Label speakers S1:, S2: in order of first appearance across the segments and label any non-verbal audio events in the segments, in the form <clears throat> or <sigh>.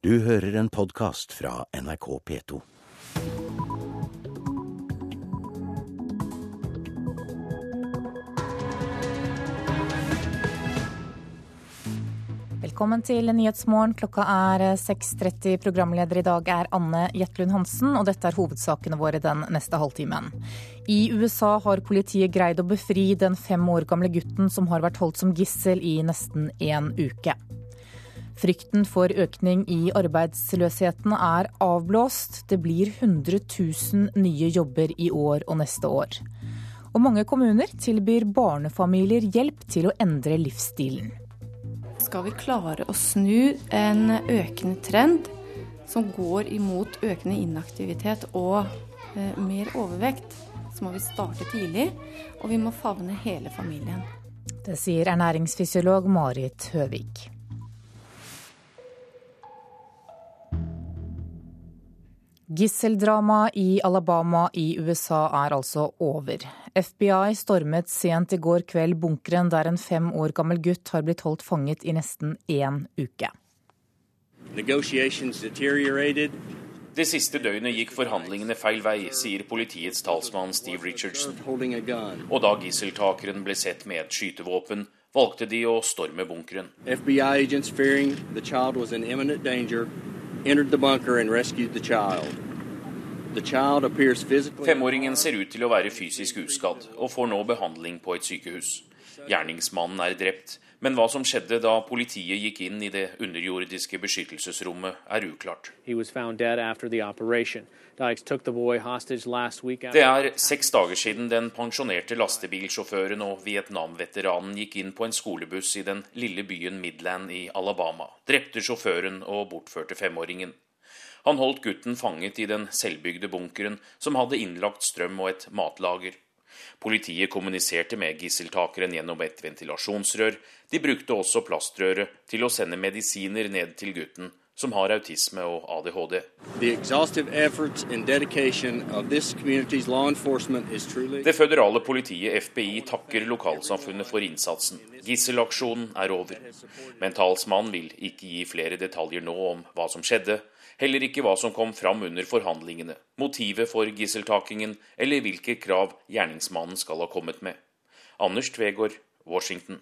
S1: Du hører en podkast fra NRK P2.
S2: Velkommen til Nyhetsmorgen. Klokka er 6.30. Programleder i dag er Anne Jetlund Hansen, og dette er hovedsakene våre den neste halvtimen. I USA har politiet greid å befri den fem år gamle gutten som har vært holdt som gissel i nesten én uke. Frykten for økning i arbeidsløsheten er avblåst. Det blir 100 000 nye jobber i år og neste år. Og mange kommuner tilbyr barnefamilier hjelp til å endre livsstilen.
S3: Skal vi klare å snu en økende trend som går imot økende inaktivitet og eh, mer overvekt, så må vi starte tidlig, og vi må favne hele familien.
S2: Det sier ernæringsfysiolog Marit Høvik. Gisseldramaet i Alabama i USA er altså over. FBI stormet sent i går kveld bunkeren der en fem år gammel gutt har blitt holdt fanget i nesten én uke.
S4: Det siste døgnet gikk forhandlingene feil vei, sier politiets talsmann Steve Richardson. Og da gisseltakeren ble sett med et skytevåpen, valgte de å storme bunkeren.
S5: FBI-agents entered the bunker and rescued the child.
S4: Femåringen ser ut til å være fysisk uskadd og får nå behandling på et sykehus. Gjerningsmannen er drept, men hva som skjedde da politiet gikk inn i det underjordiske beskyttelsesrommet, er uklart. Det er seks dager siden den pensjonerte lastebilsjåføren og Vietnam-veteranen gikk inn på en skolebuss i den lille byen Midland i Alabama, drepte sjåføren og bortførte femåringen. Han holdt gutten fanget i den selvbygde bunkeren, som hadde innlagt strøm og et matlager. Politiet kommuniserte med gisseltakeren gjennom et ventilasjonsrør. De brukte også plastrøret til å sende medisiner ned til gutten, som har autisme og ADHD. Det føderale politiet, FBI, takker lokalsamfunnet for innsatsen. Gisselaksjonen er over. Men talsmannen vil ikke gi flere detaljer nå om hva som skjedde, heller ikke hva som kom fram under forhandlingene, motivet for gisseltakingen eller hvilke krav gjerningsmannen skal ha kommet med. Anders Tvegård, Washington.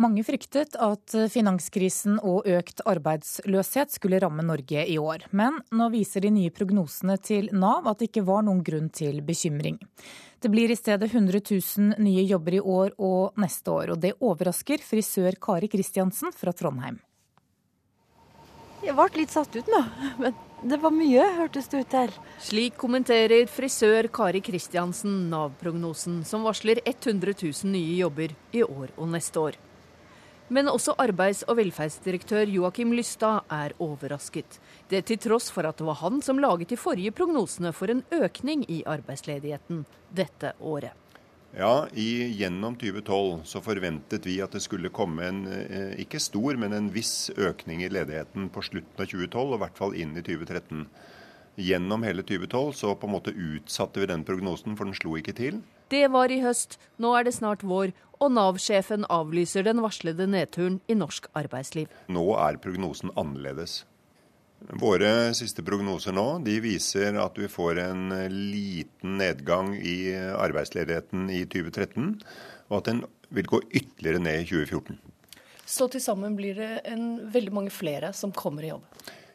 S2: Mange fryktet at finanskrisen og økt arbeidsløshet skulle ramme Norge i år. Men nå viser de nye prognosene til Nav at det ikke var noen grunn til bekymring. Det blir i stedet 100 000 nye jobber i år og neste år, og det overrasker frisør Kari Kristiansen fra Trondheim.
S6: Jeg ble litt satt ut nå, men det var mye, hørtes det ut til.
S7: Slik kommenterer frisør Kari Kristiansen Nav-prognosen, som varsler 100 000 nye jobber i år og neste år. Men også arbeids- og velferdsdirektør Joakim Lystad er overrasket. Det til tross for at det var han som laget de forrige prognosene for en økning i arbeidsledigheten dette året.
S8: Ja, i, Gjennom 2012 så forventet vi at det skulle komme en eh, ikke stor, men en viss økning i ledigheten på slutten av 2012, og i hvert fall inn i 2013. Gjennom hele 2012 så på en måte utsatte vi den prognosen, for den slo ikke til.
S7: Det var i høst, nå er det snart vår, og Nav-sjefen avlyser den varslede nedturen i norsk arbeidsliv.
S8: Nå er prognosen annerledes. Våre siste prognoser nå de viser at vi får en liten nedgang i arbeidsledigheten i 2013, og at den vil gå ytterligere ned i 2014.
S9: Så til sammen blir det en, veldig mange flere som kommer i jobb?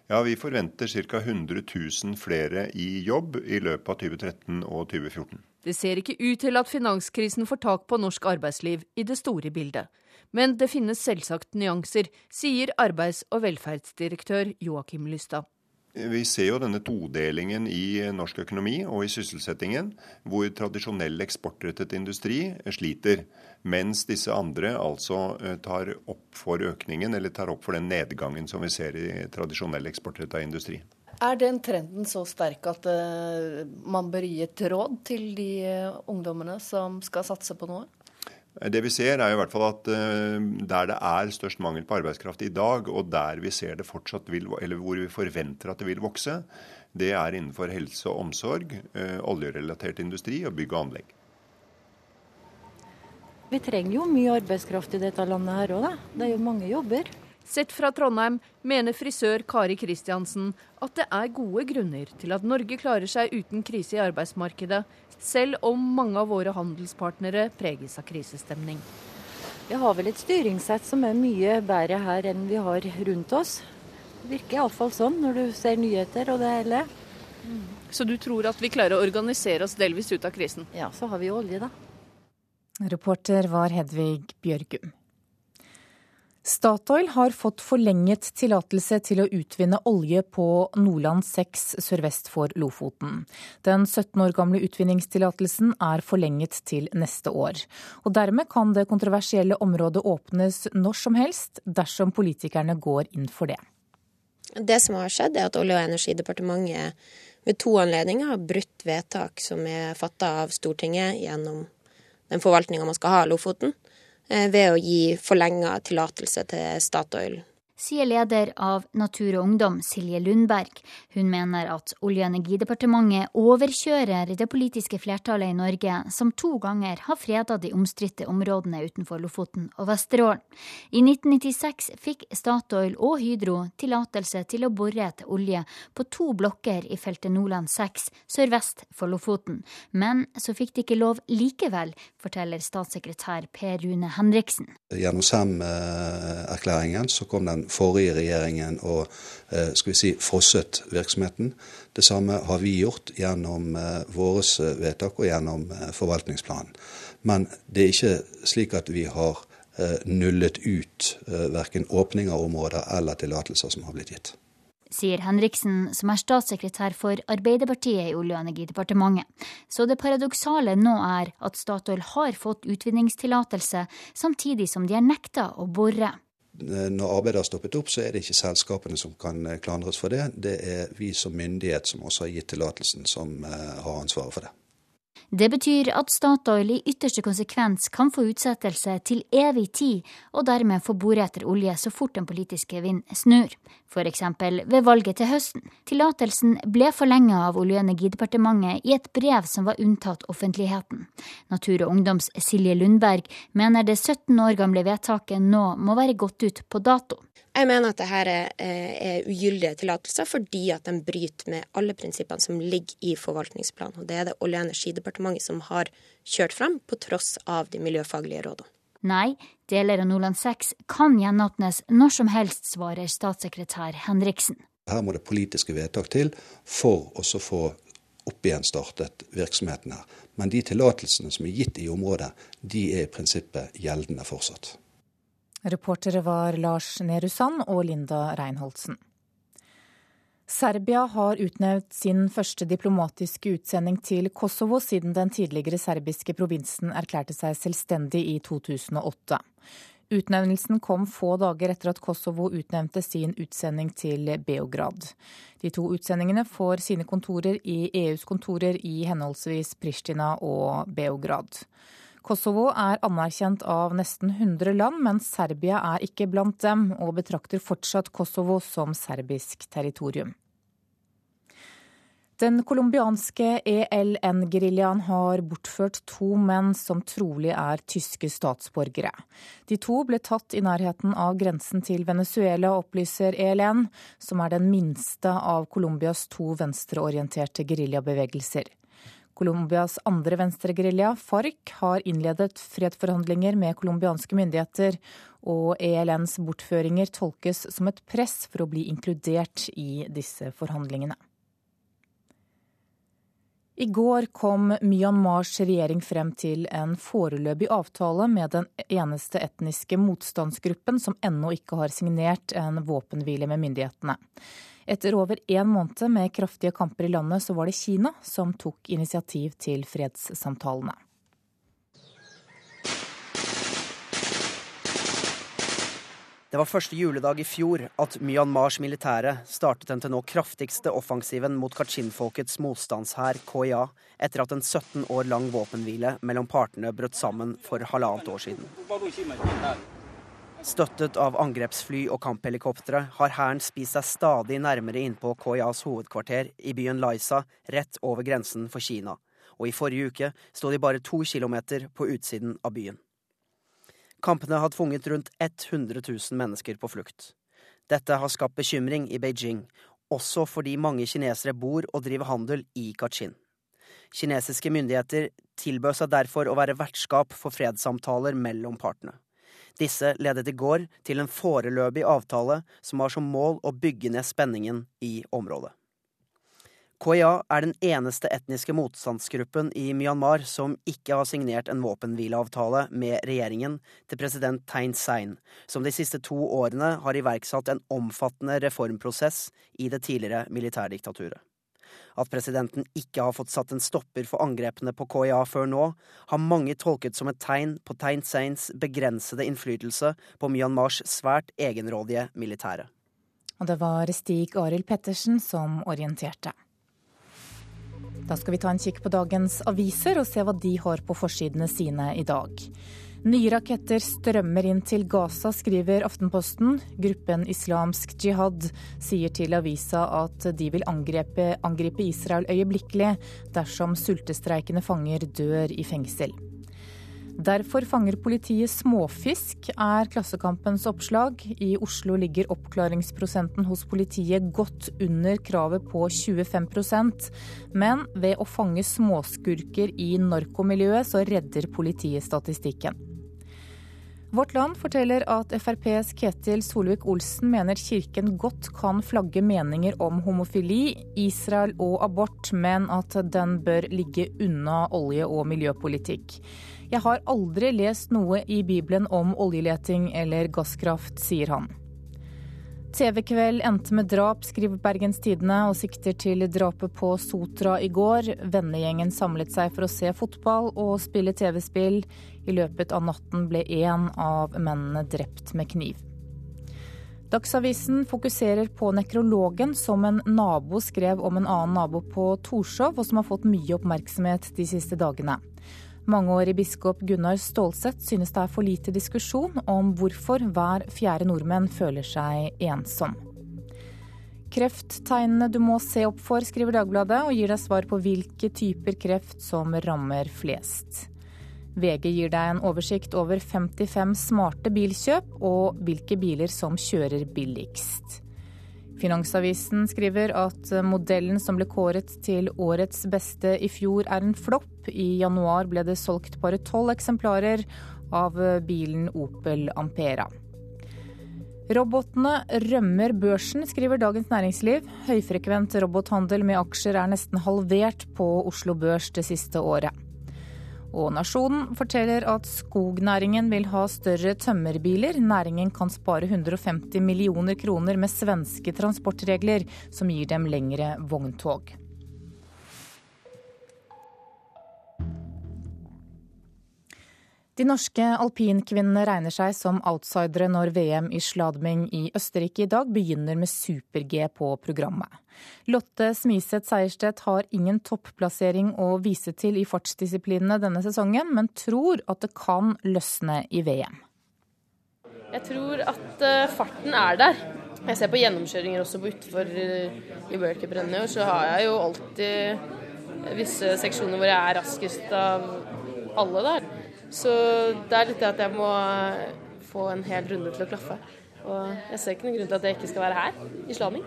S8: Ja, Vi forventer ca. 100 000 flere i jobb i løpet av 2013 og 2014.
S7: Det ser ikke ut til at finanskrisen får tak på norsk arbeidsliv i det store bildet. Men det finnes selvsagt nyanser, sier arbeids- og velferdsdirektør Joakim Lystad.
S8: Vi ser jo denne todelingen i norsk økonomi og i sysselsettingen, hvor tradisjonell eksportrettet industri sliter, mens disse andre altså eh, tar opp for økningen, eller tar opp for den nedgangen som vi ser i tradisjonell eksportrettet industri.
S9: Er den trenden så sterk at uh, man bør gi et råd til de uh, ungdommene som skal satse på noe?
S8: Det vi ser er i hvert fall at der det er størst mangel på arbeidskraft i dag, og der vi ser det fortsatt vil, eller hvor vi forventer at det vil vokse, det er innenfor helse og omsorg, oljerelatert industri og bygg og anlegg.
S6: Vi trenger jo mye arbeidskraft i dette landet her òg, da. Det er jo mange jobber.
S7: Sett fra Trondheim mener frisør Kari Kristiansen at det er gode grunner til at Norge klarer seg uten krise i arbeidsmarkedet, selv om mange av våre handelspartnere preges av krisestemning.
S9: Vi har vel et styringssett som er mye bedre her enn vi har rundt oss. Det virker iallfall sånn når du ser nyheter og det hele.
S7: Så du tror at vi klarer å organisere oss delvis ut av krisen?
S9: Ja, så har vi olje, da.
S2: Reporter var Hedvig Bjørgum. Statoil har fått forlenget tillatelse til å utvinne olje på Nordland 6 sørvest for Lofoten. Den 17 år gamle utvinningstillatelsen er forlenget til neste år. Og Dermed kan det kontroversielle området åpnes når som helst, dersom politikerne går inn for det.
S10: Det som har skjedd, er at Olje- og energidepartementet ved to anledninger har brutt vedtak som er fatta av Stortinget gjennom den forvaltninga man skal ha av Lofoten. Eh, ved å gi forlenga tillatelse til Statoil
S11: sier leder av Natur og Ungdom, Silje Lundberg. Hun mener at Olje- og energidepartementet overkjører det politiske flertallet i Norge, som to ganger har freda de omstridte områdene utenfor Lofoten og Vesterålen. I 1996 fikk Statoil og Hydro tillatelse til å bore etter olje på to blokker i feltet Nordland 6 sørvest for Lofoten, men så fikk de ikke lov likevel, forteller statssekretær Per Rune Henriksen.
S12: Gjennom SEM-erklæringen så kom den forrige regjeringen og eh, skal vi si, frosset virksomheten. Det samme har vi gjort gjennom eh, våre eh, vedtak og gjennom forvaltningsplanen. Men det er ikke slik at vi har nullet ut verken åpning av områder eller tillatelser som har blitt gitt.
S11: Sier Henriksen, som er statssekretær for Arbeiderpartiet i Olje- og energidepartementet. Så det paradoksale nå er at Statoil har fått utvinningstillatelse, samtidig som de er nekta å bore.
S12: Eh, når arbeidet har stoppet opp, så er det ikke selskapene som kan eh, klandres for det. Det er vi som myndighet som også har gitt tillatelsen, som eh, har ansvaret for det.
S11: Det betyr at Statoil i ytterste konsekvens kan få utsettelse til evig tid, og dermed få bore etter olje så fort den politiske vind snur, f.eks. ved valget til høsten. Tillatelsen ble forlenget av Olje- og energidepartementet i et brev som var unntatt offentligheten. Natur og Ungdoms Silje Lundberg mener det 17 år gamle vedtaket nå må være gått ut på dato.
S10: Jeg mener at dette eh, er ugyldige tillatelser fordi at de bryter med alle prinsippene som ligger i forvaltningsplanen. Og det er det Olje- og energidepartementet som har kjørt frem, på tross av de miljøfaglige rådene.
S11: Nei, deler av Nordland 6 kan gjenåpnes når som helst, svarer statssekretær Henriksen.
S12: Her må det politiske vedtak til for å få opp igjen startet virksomheten her. Men de tillatelsene som er gitt i området, de er i prinsippet gjeldende fortsatt.
S2: Reportere var Lars Nehru Sand og Linda Reinholdsen. Serbia har utnevnt sin første diplomatiske utsending til Kosovo siden den tidligere serbiske provinsen erklærte seg selvstendig i 2008. Utnevnelsen kom få dager etter at Kosovo utnevnte sin utsending til Beograd. De to utsendingene får sine kontorer i EUs kontorer i henholdsvis Pristina og Beograd. Kosovo er anerkjent av nesten 100 land, men Serbia er ikke blant dem, og betrakter fortsatt Kosovo som serbisk territorium. Den colombianske ELN-geriljaen har bortført to menn som trolig er tyske statsborgere. De to ble tatt i nærheten av grensen til Venezuela, opplyser ELN, som er den minste av Colombias to venstreorienterte geriljabevegelser. Colombias andre venstregerilja, FARC, har innledet fredsforhandlinger med colombianske myndigheter, og ELNs bortføringer tolkes som et press for å bli inkludert i disse forhandlingene. I går kom Myanmars regjering frem til en foreløpig avtale med den eneste etniske motstandsgruppen som ennå ikke har signert en våpenhvile med myndighetene. Etter over en måned med kraftige kamper i landet, så var det Kina som tok initiativ til fredssamtalene.
S13: Det var første juledag i fjor at Myanmars militære startet den til nå kraftigste offensiven mot Kachin-folkets motstandshær, KIA, etter at en 17 år lang våpenhvile mellom partene brøt sammen for halvannet år siden. Støttet av angrepsfly og kamphelikoptre har hæren spist seg stadig nærmere innpå KIAs hovedkvarter i byen Laisa, rett over grensen for Kina. Og i forrige uke sto de bare to kilometer på utsiden av byen. Kampene har tvunget rundt 100 000 mennesker på flukt. Dette har skapt bekymring i Beijing, også fordi mange kinesere bor og driver handel i Kachin. Kinesiske myndigheter tilbød seg derfor å være vertskap for fredssamtaler mellom partene. Disse ledet i går til en foreløpig avtale som har som mål å bygge ned spenningen i området. KIA er den eneste etniske motstandsgruppen i Myanmar som ikke har signert en våpenhvileavtale med regjeringen til president Thein Sein, som de siste to årene har iverksatt en omfattende reformprosess i det tidligere militærdiktaturet. At presidenten ikke har fått satt en stopper for angrepene på KIA før nå, har mange tolket som et tegn på Tein Seins begrensede innflytelse på Myanmars svært egenrådige militære.
S2: Og det var Stig Arild Pettersen som orienterte. Da skal vi ta en kikk på dagens aviser og se hva de har på forsidene sine i dag. Nye raketter strømmer inn til Gaza, skriver Aftenposten. Gruppen Islamsk jihad sier til avisa at de vil angrepe, angripe Israel øyeblikkelig dersom sultestreikende fanger dør i fengsel. Derfor fanger politiet småfisk, er Klassekampens oppslag. I Oslo ligger oppklaringsprosenten hos politiet godt under kravet på 25% men ved å fange småskurker i narkomiljøet, så redder politiet statistikken. Vårt Land forteller at FrPs Ketil Solvik-Olsen mener kirken godt kan flagge meninger om homofili, Israel og abort, men at den bør ligge unna olje- og miljøpolitikk. Jeg har aldri lest noe i Bibelen om oljeleting eller gasskraft, sier han. TV-kveld endte med drap, skriver Bergens Tidende, og sikter til drapet på Sotra i går. Vennegjengen samlet seg for å se fotball og spille TV-spill. I løpet av natten ble én av mennene drept med kniv. Dagsavisen fokuserer på nekrologen som en nabo skrev om en annen nabo på Torshov, og som har fått mye oppmerksomhet de siste dagene. Mangeårig biskop Gunnar Stålsett synes det er for lite diskusjon om hvorfor hver fjerde nordmenn føler seg ensom. Krefttegnene du må se opp for, skriver Dagbladet, og gir deg svar på hvilke typer kreft som rammer flest. VG gir deg en oversikt over 55 smarte bilkjøp og hvilke biler som kjører billigst. Finansavisen skriver at modellen som ble kåret til årets beste i fjor er en flopp. I januar ble det solgt bare tolv eksemplarer av bilen Opel Ampera. Robotene rømmer børsen, skriver Dagens Næringsliv. Høyfrekvent robothandel med aksjer er nesten halvert på Oslo Børs det siste året. Og Nasjonen forteller at skognæringen vil ha større tømmerbiler. Næringen kan spare 150 millioner kroner med svenske transportregler, som gir dem lengre vogntog. De norske alpinkvinnene regner seg som outsidere når VM i sladming i Østerrike i dag begynner med super-G på programmet. Lotte Smiseth Seierstedt har ingen topplassering å vise til i fartsdisiplinene denne sesongen, men tror at det kan løsne i VM.
S14: Jeg tror at eh, farten er der. Jeg ser på gjennomkjøringer også på utfor eh, i World Cup-rennet, så har jeg jo alltid visse seksjoner hvor jeg er raskest av alle der. Så det er litt det at jeg må få en hel runde til å klaffe. Og jeg ser ikke noen grunn til at jeg ikke skal være her, i Slaming.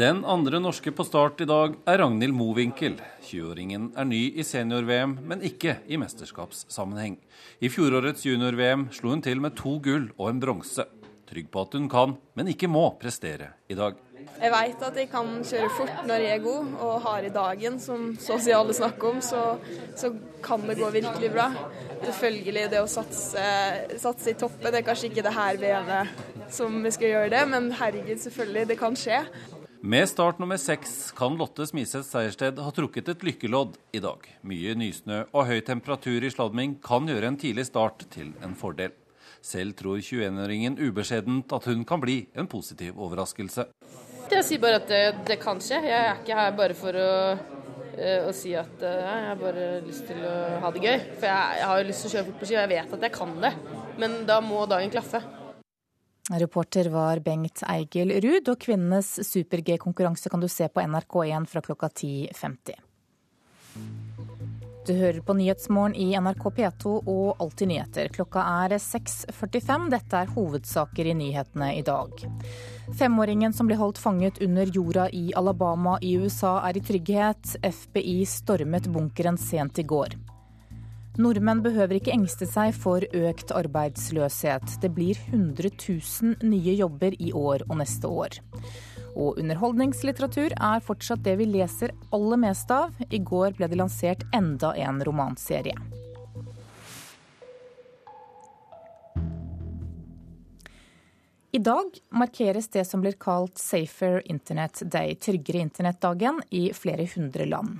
S15: Den andre norske på start i dag er Ragnhild Mowinckel. 20-åringen er ny i senior-VM, men ikke i mesterskapssammenheng. I fjorårets junior-VM slo hun til med to gull og en bronse. Trygg på at hun kan, men ikke må prestere i dag.
S16: Jeg veit at jeg kan kjøre fort når jeg er god og har i dagen, som så å si alle snakker om, så, så, kan det gå virkelig bra. Selvfølgelig det å satse, satse i toppen, det er kanskje ikke det her VM-et som vi skal gjøre det, men herregud, selvfølgelig, det kan skje.
S15: Med start nummer seks kan Lotte Smiseth Seiersted ha trukket et lykkelodd i dag. Mye nysnø og høy temperatur i sladming kan gjøre en tidlig start til en fordel. Selv tror 21-åringen ubeskjedent at hun kan bli en positiv overraskelse.
S14: Jeg sier bare at det, det, kan skje. Jeg er ikke her bare for å, uh, å si at uh, jeg har bare lyst til å ha det gøy. For jeg, jeg har jo lyst til å kjøre fort på ski, og jeg vet at jeg kan det. Men da må dagen klaffe.
S2: Reporter var Bengt Eigil Ruud, og kvinnenes super-G-konkurranse kan du se på NRK1 fra klokka 10.50. Du hører på Nyhetsmorgen i NRK P2 og Alltid nyheter. Klokka er 6.45. Dette er hovedsaker i nyhetene i dag. Femåringen som ble holdt fanget under jorda i Alabama i USA er i trygghet. FBI stormet bunkeren sent i går. Nordmenn behøver ikke engste seg for økt arbeidsløshet. Det blir 100 000 nye jobber i år og neste år. Og underholdningslitteratur er fortsatt det vi leser aller mest av. I går ble det lansert enda en romanserie. I dag markeres det som blir kalt Safer Internet Day, tryggere internettdagen, i flere hundre land.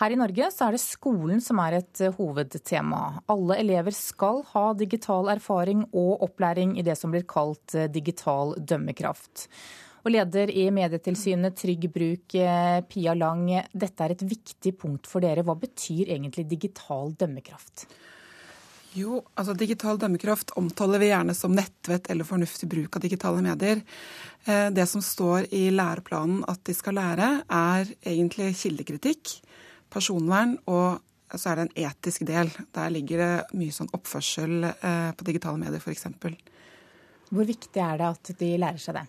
S2: Her i Norge så er det skolen som er et eh, hovedtema. Alle elever skal ha digital erfaring og opplæring i det som blir kalt eh, digital dømmekraft. Og leder i Medietilsynet Trygg Bruk, eh, Pia Lang, dette er et viktig punkt for dere. Hva betyr egentlig digital dømmekraft?
S17: Jo, altså Digital dømmekraft omtaler vi gjerne som nettvett eller fornuftig bruk av digitale medier. Eh, det som står i læreplanen at de skal lære, er egentlig kildekritikk, personvern og så er det en etisk del. Der ligger det mye sånn oppførsel eh, på digitale medier f.eks.
S2: Hvor viktig er det at de lærer seg det?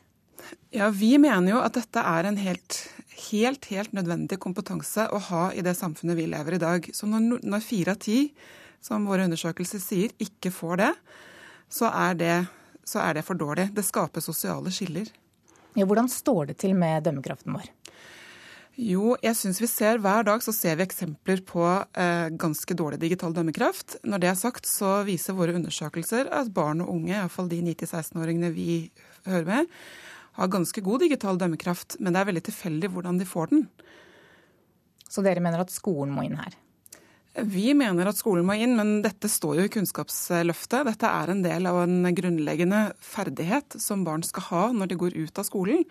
S17: Ja, Vi mener jo at dette er en helt, helt, helt nødvendig kompetanse å ha i det samfunnet vi lever i i dag. Så når, når fire av ti som våre undersøkelser sier, ikke får det, så er det, så er det for dårlig. Det skaper sosiale skiller.
S2: Ja, hvordan står det til med dømmekraften vår?
S17: Jo, jeg syns vi ser hver dag så ser vi eksempler på eh, ganske dårlig digital dømmekraft. Når det er sagt, så viser våre undersøkelser at barn og unge, iallfall de 9-16-åringene vi hører med, har ganske god digital dømmekraft, men det er veldig tilfeldig hvordan de får den.
S2: Så dere mener at skolen må inn her?
S17: Vi mener at skolen må inn, men dette står jo i Kunnskapsløftet. Dette er en del av en grunnleggende ferdighet som barn skal ha når de går ut av skolen.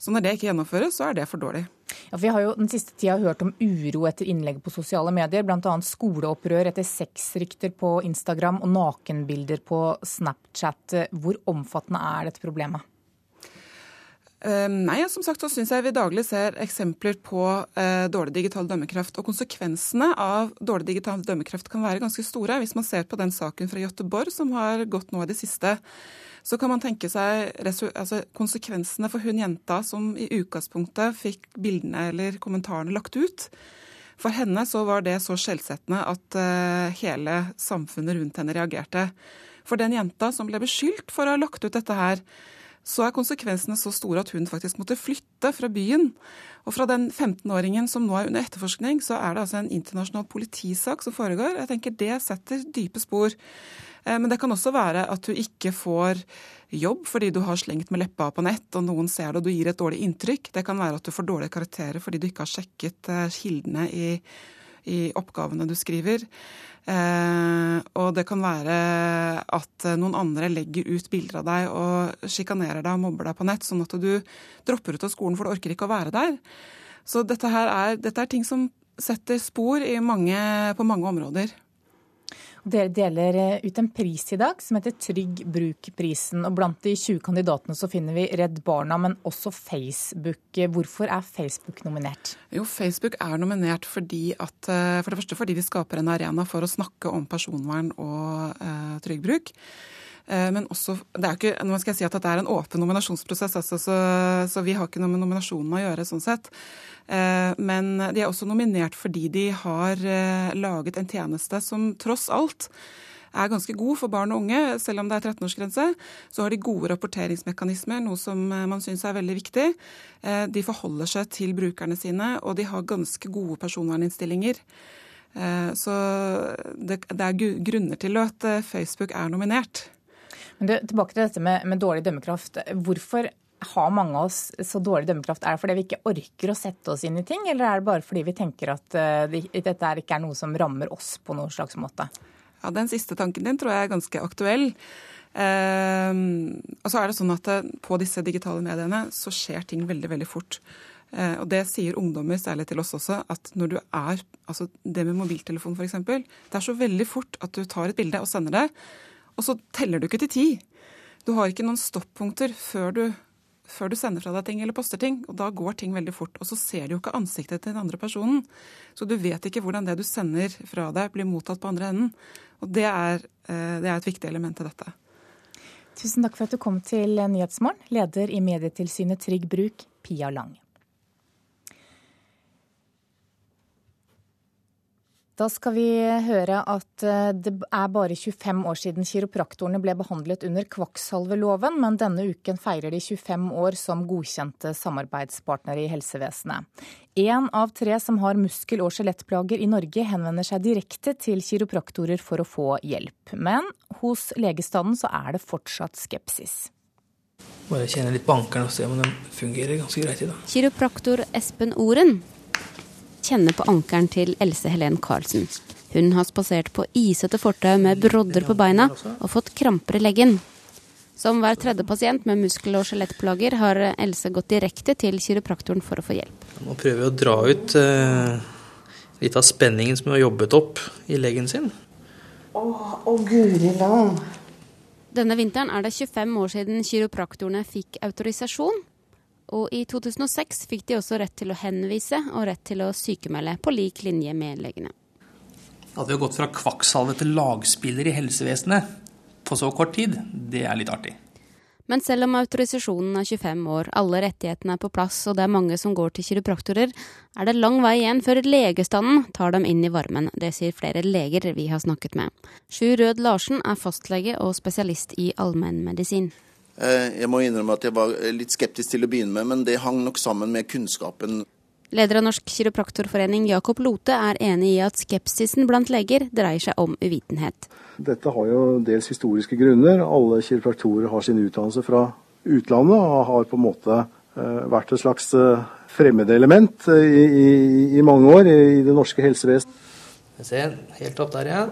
S17: Så når det ikke gjennomføres, så er det for dårlig.
S2: Ja, Vi har jo den siste tida hørt om uro etter innlegg på sosiale medier, bl.a. skoleopprør etter sexrykter på Instagram og nakenbilder på Snapchat. Hvor omfattende er dette problemet?
S17: Ehm, nei, som sagt så syns jeg vi daglig ser eksempler på eh, dårlig digital dømmekraft. Og konsekvensene av dårlig digital dømmekraft kan være ganske store. Hvis man ser på den saken fra Göteborg som har gått nå i det siste, så kan man tenke seg altså, konsekvensene for hun jenta som i utgangspunktet fikk bildene eller kommentarene lagt ut. For henne så var det så skjellsettende at eh, hele samfunnet rundt henne reagerte. For den jenta som ble beskyldt for å ha lagt ut dette her, så er konsekvensene så store at hun faktisk måtte flytte fra byen. Og fra den 15-åringen som nå er under etterforskning, så er det altså en internasjonal politisak som foregår. Jeg tenker Det setter dype spor. Eh, men det kan også være at du ikke får jobb fordi du har slengt med leppa på nett, og noen ser det og du gir et dårlig inntrykk. Det kan være at du får dårlige karakterer fordi du ikke har sjekket eh, kildene i, i oppgavene du skriver. Eh, og det kan være at noen andre legger ut bilder av deg og sjikanerer deg og mobber deg på nett, sånn at du dropper ut av skolen for du orker ikke å være der. Så dette, her er, dette er ting som setter spor mange, på mange områder.
S2: Dere deler eh, ut en pris i dag som heter Trygg bruk-prisen. og Blant de 20 kandidatene så finner vi Redd Barna, men også Facebook. Hvorfor er Facebook nominert?
S17: Jo, Facebook er nominert fordi at, eh, for det første fordi de skaper en arena for å snakke om personvern og eh, trygg bruk. Eh, men også, det er ikke, nå skal jeg si at det er en åpen nominasjonsprosess, altså, så, så, vi har ikke noe med nominasjonen å gjøre. sånn sett. Eh, men de er også nominert fordi de har eh, laget en tjeneste som tross alt er ganske god for barn og unge, selv om det er 13-årsgrense. Så har de gode rapporteringsmekanismer, noe som man syns er veldig viktig. De forholder seg til brukerne sine, og de har ganske gode personverninnstillinger. Så det, er grunner til at Facebook er nominert.
S2: Men det, tilbake til dette med, med, dårlig dømmekraft. Hvorfor har mange av oss så dårlig dømmekraft? Er det fordi vi ikke orker å sette oss inn i ting, eller er det bare fordi vi tenker at uh, dette ikke er noe som rammer oss på noen slags måte?
S17: Ja, Den siste tanken din tror jeg er ganske aktuell. Uh, og så er det sånn at eh, På disse digitale mediene så skjer ting veldig veldig fort. Uh, og Det sier ungdommer, særlig til oss også, at når du er altså Det med mobiltelefon f.eks. Det er så veldig fort at du tar et bilde og sender det. Og så teller du ikke til ti. Du har ikke noen stoppunkter før du, før du sender fra deg ting eller poster ting. Og da går ting veldig fort. Og så ser du jo ikke ansiktet til den andre personen. Så du vet ikke hvordan det du sender fra deg, blir mottatt på andre enden. Og det er, eh, det er et viktig element i dette.
S2: Tusen takk for at du kom til Nyhetsmorgen, leder i Medietilsynet Trygg Bruk, Pia Lang. Da skal vi høre at eh, det er bare 25 år siden kiropraktorene ble behandlet under kvakksalveloven, men denne uken feirer de 25 år som godkjente samarbeidspartnere i helsevesenet. Én av tre som har muskel- og skjelettplager i Norge henvender seg direkte til kiropraktorer for å få hjelp. Men hos legestanden så er det fortsatt skepsis.
S18: Bare kjenne litt på ankelen og se om den fungerer ganske greit i dag.
S19: Kiropraktor Espen Oren kjenner på ankelen til Else Helen Karlsen. Hun har spasert på isete fortau med brodder på beina og fått kramper i leggen. Som hver tredje pasient med muskel- og skjelettplager har Else gått direkte til kiropraktoren for å få hjelp.
S18: Nå prøver vi å dra ut eh, litt av spenningen som har jobbet opp i leggen sin.
S19: Å, å guri land. Denne vinteren er det 25 år siden kiropraktorene fikk autorisasjon. Og i 2006 fikk de også rett til å henvise og rett til å sykemelde på lik linje med legene.
S18: At vi har gått fra kvakksalve til lagspiller i helsevesenet på så kort tid, det er litt artig.
S19: Men selv om autorisasjonen er 25 år, alle rettighetene er på plass og det er mange som går til kiropraktorer, er det lang vei igjen før legestanden tar dem inn i varmen. Det sier flere leger vi har snakket med. Sjur Rød Larsen er fastlege og spesialist i allmennmedisin.
S20: Eh, jeg må innrømme at jeg var litt skeptisk til å begynne med, men det hang nok sammen med kunnskapen.
S19: Leder av Norsk kiropraktorforening, Jakob Lote, er enig i at skepsisen blant leger dreier seg om uvitenhet.
S21: Dette har jo dels historiske grunner. Alle kiropraktorer har sin utdannelse fra utlandet og har på en måte eh, vært et slags eh, fremmedelement i, i, i mange år i det norske helsevesenet.
S18: Jeg ser helt opp der, ja.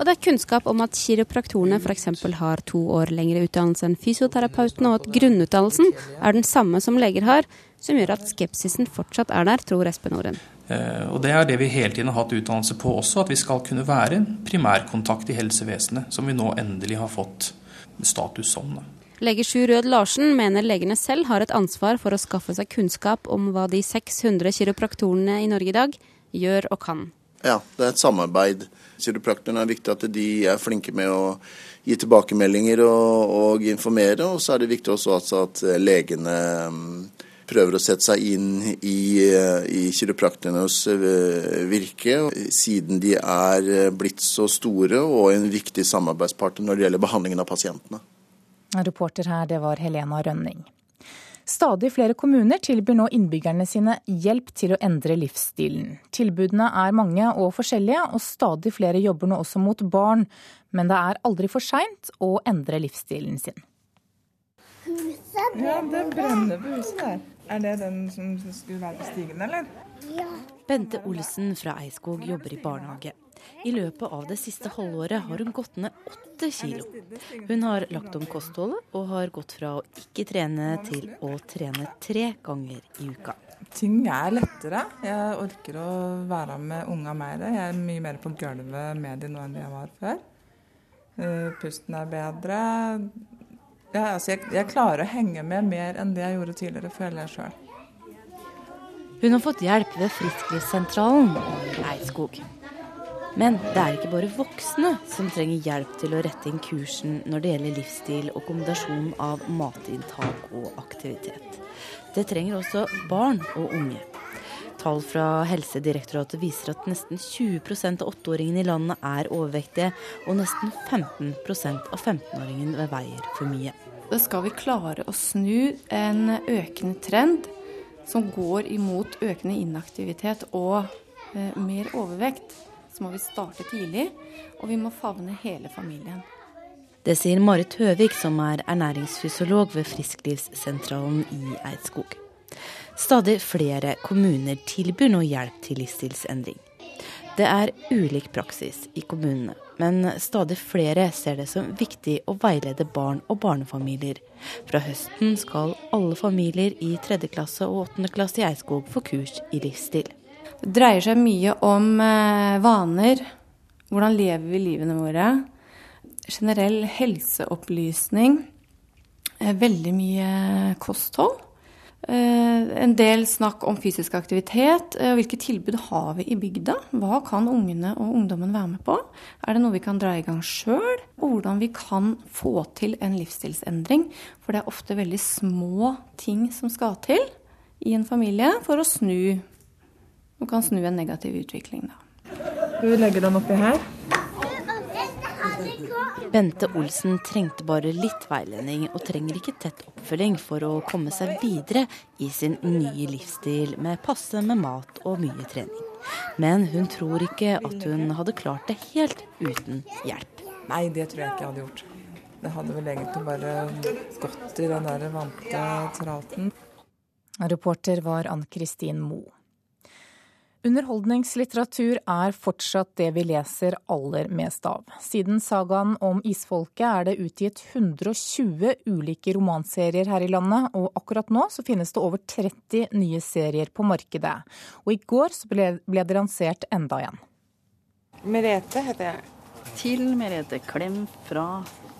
S19: Og det er kunnskap om at kiropraktorene f.eks. har to år lengre utdannelse enn fysioterapeutene, og at grunnutdannelsen er den samme som leger har, som gjør at skepsisen fortsatt er der, tror Espen Oren.
S18: Eh, og Det er det vi hele tiden har hatt utdannelse på også, at vi skal kunne være en primærkontakt i helsevesenet, som vi nå endelig har fått status som.
S19: Lege Sjur Rød Larsen mener legene selv har et ansvar for å skaffe seg kunnskap om hva de 600 kiropraktorene i Norge i dag gjør og kan.
S20: Ja, det er et samarbeid. Kiropraktorene er viktig at de er flinke med å gi tilbakemeldinger og, og informere. Og så er det viktig også at legene mm, prøver å sette seg inn i, i kiropraktornes eh, virke, siden de er blitt så store og en viktig samarbeidspartner når det gjelder behandlingen av pasientene.
S2: Reporter her, det var Helena Rønning. Stadig flere kommuner tilbyr nå innbyggerne sine hjelp til å endre livsstilen. Tilbudene er mange og forskjellige, og stadig flere jobber nå også mot barn. Men det er aldri for seint å endre livsstilen sin.
S22: Huset brenner. Ja, det brenner på huset der. Er det den som skulle være på stigen, eller?
S23: Ja. Bente Olsen fra Eiskog jobber i barnehage. I løpet av det siste halvåret har hun gått ned åtte kilo. Hun har lagt om kostholdet og har gått fra å ikke trene til å trene tre ganger i uka.
S22: Ting er lettere. Jeg orker å være med unga mer. Jeg er mye mer på gulvet med dem nå enn jeg var før. Eh, pusten er bedre. Ja, altså jeg, jeg klarer å henge med mer enn det jeg gjorde tidligere, føler jeg sjøl.
S23: Hun har fått hjelp ved Frisklivssentralen i Eidskog. Men det er ikke bare voksne som trenger hjelp til å rette inn kursen når det gjelder livsstil og kombinasjon av matinntak og aktivitet. Det trenger også barn og unge. Tall fra Helsedirektoratet viser at nesten 20% av åtteåringene i landet er overvektige, og nesten 15 av 15-åringene veier for mye.
S3: Da skal vi klare å snu en økende trend som går imot økende inaktivitet og eh, mer overvekt må vi starte tidlig, og vi må favne hele familien.
S23: Det sier Marit Høvik, som er ernæringsfysiolog ved Frisklivssentralen i Eidskog. Stadig flere kommuner tilbyr nå hjelp til livsstilsendring. Det er ulik praksis i kommunene, men stadig flere ser det som viktig å veilede barn og barnefamilier. Fra høsten skal alle familier i tredje klasse og åttende klasse i Eidskog få kurs i livsstil.
S3: Dreier seg mye om eh, vaner. Hvordan lever vi livene våre? Generell helseopplysning. Eh, veldig mye kosthold. Eh, en del snakk om fysisk aktivitet. Hvilke tilbud har vi i bygda? Hva kan ungene og ungdommen være med på? Er det noe vi kan dra i gang sjøl? Og hvordan vi kan få til en livsstilsendring. For det er ofte veldig små ting som skal til i en familie for å snu og kan snu en negativ utvikling. Da.
S22: Du legger den oppi her.
S23: Bente Olsen trengte bare litt veiledning, og trenger ikke tett oppfølging for å komme seg videre i sin nye livsstil med passe med mat og mye trening. Men hun tror ikke at hun hadde klart det helt uten hjelp.
S22: Nei, det tror jeg ikke jeg hadde gjort. Det hadde vel egentlig bare gått i den der vante traten.
S2: Reporter var Ann Kristin Moe. Underholdningslitteratur er fortsatt det vi leser aller mest av. Siden sagaen om isfolket er det utgitt 120 ulike romanserier her i landet, og akkurat nå så finnes det over 30 nye serier på markedet. Og i går så ble, ble det lansert enda en.
S22: Merete heter jeg.
S24: Til Merete Klem fra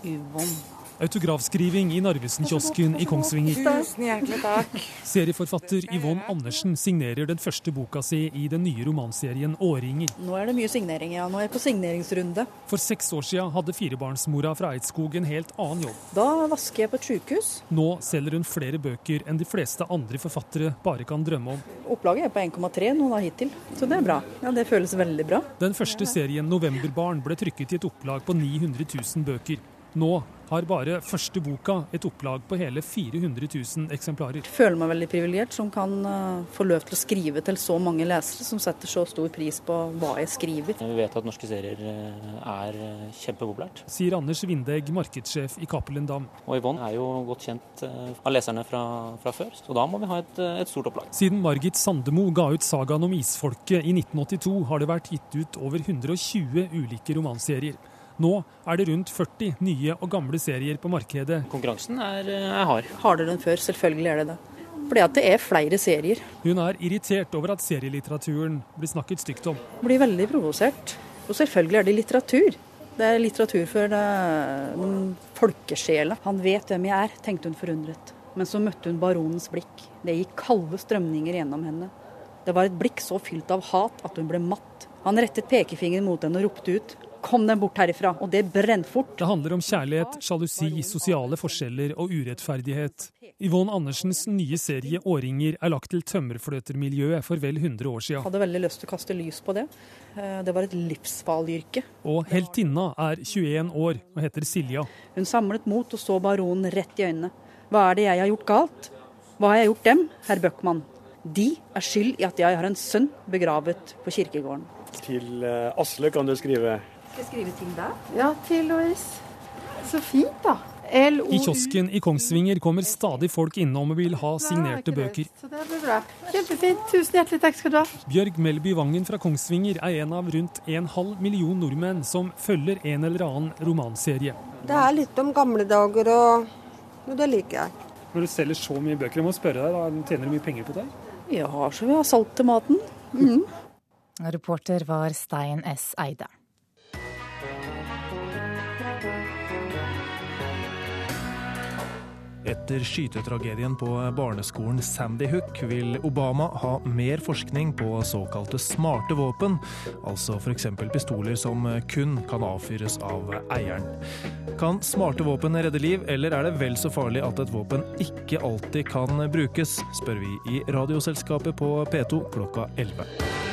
S24: Yvonne.
S25: Autografskriving i Narvesen-kiosken i Kongsvinger.
S22: Tusen hjertelig takk.
S25: Serieforfatter Yvonne Andersen signerer den første boka si i den nye romanserien 'Årringer'.
S24: Nå er det mye signering, ja. Nå er jeg på signeringsrunde.
S25: For seks år siden hadde firebarnsmora fra Eidskog en helt annen jobb.
S24: Da vasker jeg på et sykehus.
S25: Nå selger hun flere bøker enn de fleste andre forfattere bare kan drømme om.
S24: Opplaget er på 1,3 nå da hittil, så det er bra. Ja, Det føles veldig bra.
S25: Den første serien 'Novemberbarn' ble trykket i et opplag på 900 000 bøker. Nå har bare første boka et opplag på hele 400 000 eksemplarer.
S24: Jeg føler meg veldig privilegert som kan uh, få løp til å skrive til så mange lesere som setter så stor pris på hva jeg skriver.
S26: Vi vet at norske serier eh, er eh, kjempepopulært.
S25: Sier Anders Vindegg, markedssjef i Cappelen Dam.
S26: Og Yvonne er jo godt kjent av leserne fra, fra før, så da må vi ha et, et stort opplag.
S25: Siden Margit Sandemo ga ut sagaen om isfolket i 1982, har det vært gitt ut over 120 ulike romanserier. Nå er det rundt 40 nye og gamle serier på markedet.
S26: Konkurransen er, er hard.
S24: Hardere enn før, selvfølgelig er det det. Fordi at det er flere serier.
S25: Hun er irritert over at serielitteraturen blir snakket stygt om.
S24: Blir veldig provosert. Og selvfølgelig er det litteratur. Det er litteratur for uh, folkesjela. Han vet hvem jeg er, tenkte hun forundret. Men så møtte hun baronens blikk. Det gikk kalde strømninger gjennom henne. Det var et blikk så fylt av hat at hun ble matt. Han rettet pekefingeren mot henne og ropte ut Kom dem bort herifra. Og det brenner fort.
S25: Det handler om kjærlighet, sjalusi, sosiale forskjeller og urettferdighet. Yvonne Andersens nye serie 'Årringer' er lagt til tømmerfløtermiljøet for vel 100 år siden.
S24: Jeg hadde veldig lyst til å kaste lys på det. Eh, det var et livsfarlig yrke.
S25: Og heltinna er 21 år og heter Silja.
S24: Hun samlet mot og så baronen rett i øynene. Hva er det jeg har gjort galt? Hva har jeg gjort dem, herr Bøckmann? De er skyld i at jeg har en sønn begravet på kirkegården.
S27: Til eh, Asle kan du skrive
S24: skal jeg skrive til deg?
S28: Ja, til Louise. Så fint, da.
S25: I kiosken i Kongsvinger kommer stadig folk innom og vil ha signerte bøker.
S28: Så det blir bra. Kjempefint. Tusen hjertelig takk skal du ha.
S25: Bjørg Melby Vangen fra Kongsvinger er en av rundt en halv million nordmenn som følger en eller annen romanserie.
S28: Det er litt om gamle dager, og, og det liker jeg.
S25: Når du selger så mye bøker, jeg må spørre deg, da, tjener du mye penger på det?
S24: Ja, så vi har solgt til maten. Mm.
S2: Reporter var Stein S. Eide.
S29: Etter skytetragedien på barneskolen Sandy Hook vil Obama ha mer forskning på såkalte smarte våpen, altså f.eks. pistoler som kun kan avfyres av eieren. Kan smarte våpen redde liv, eller er det vel så farlig at et våpen ikke alltid kan brukes, spør vi i Radioselskapet på P2 klokka 11.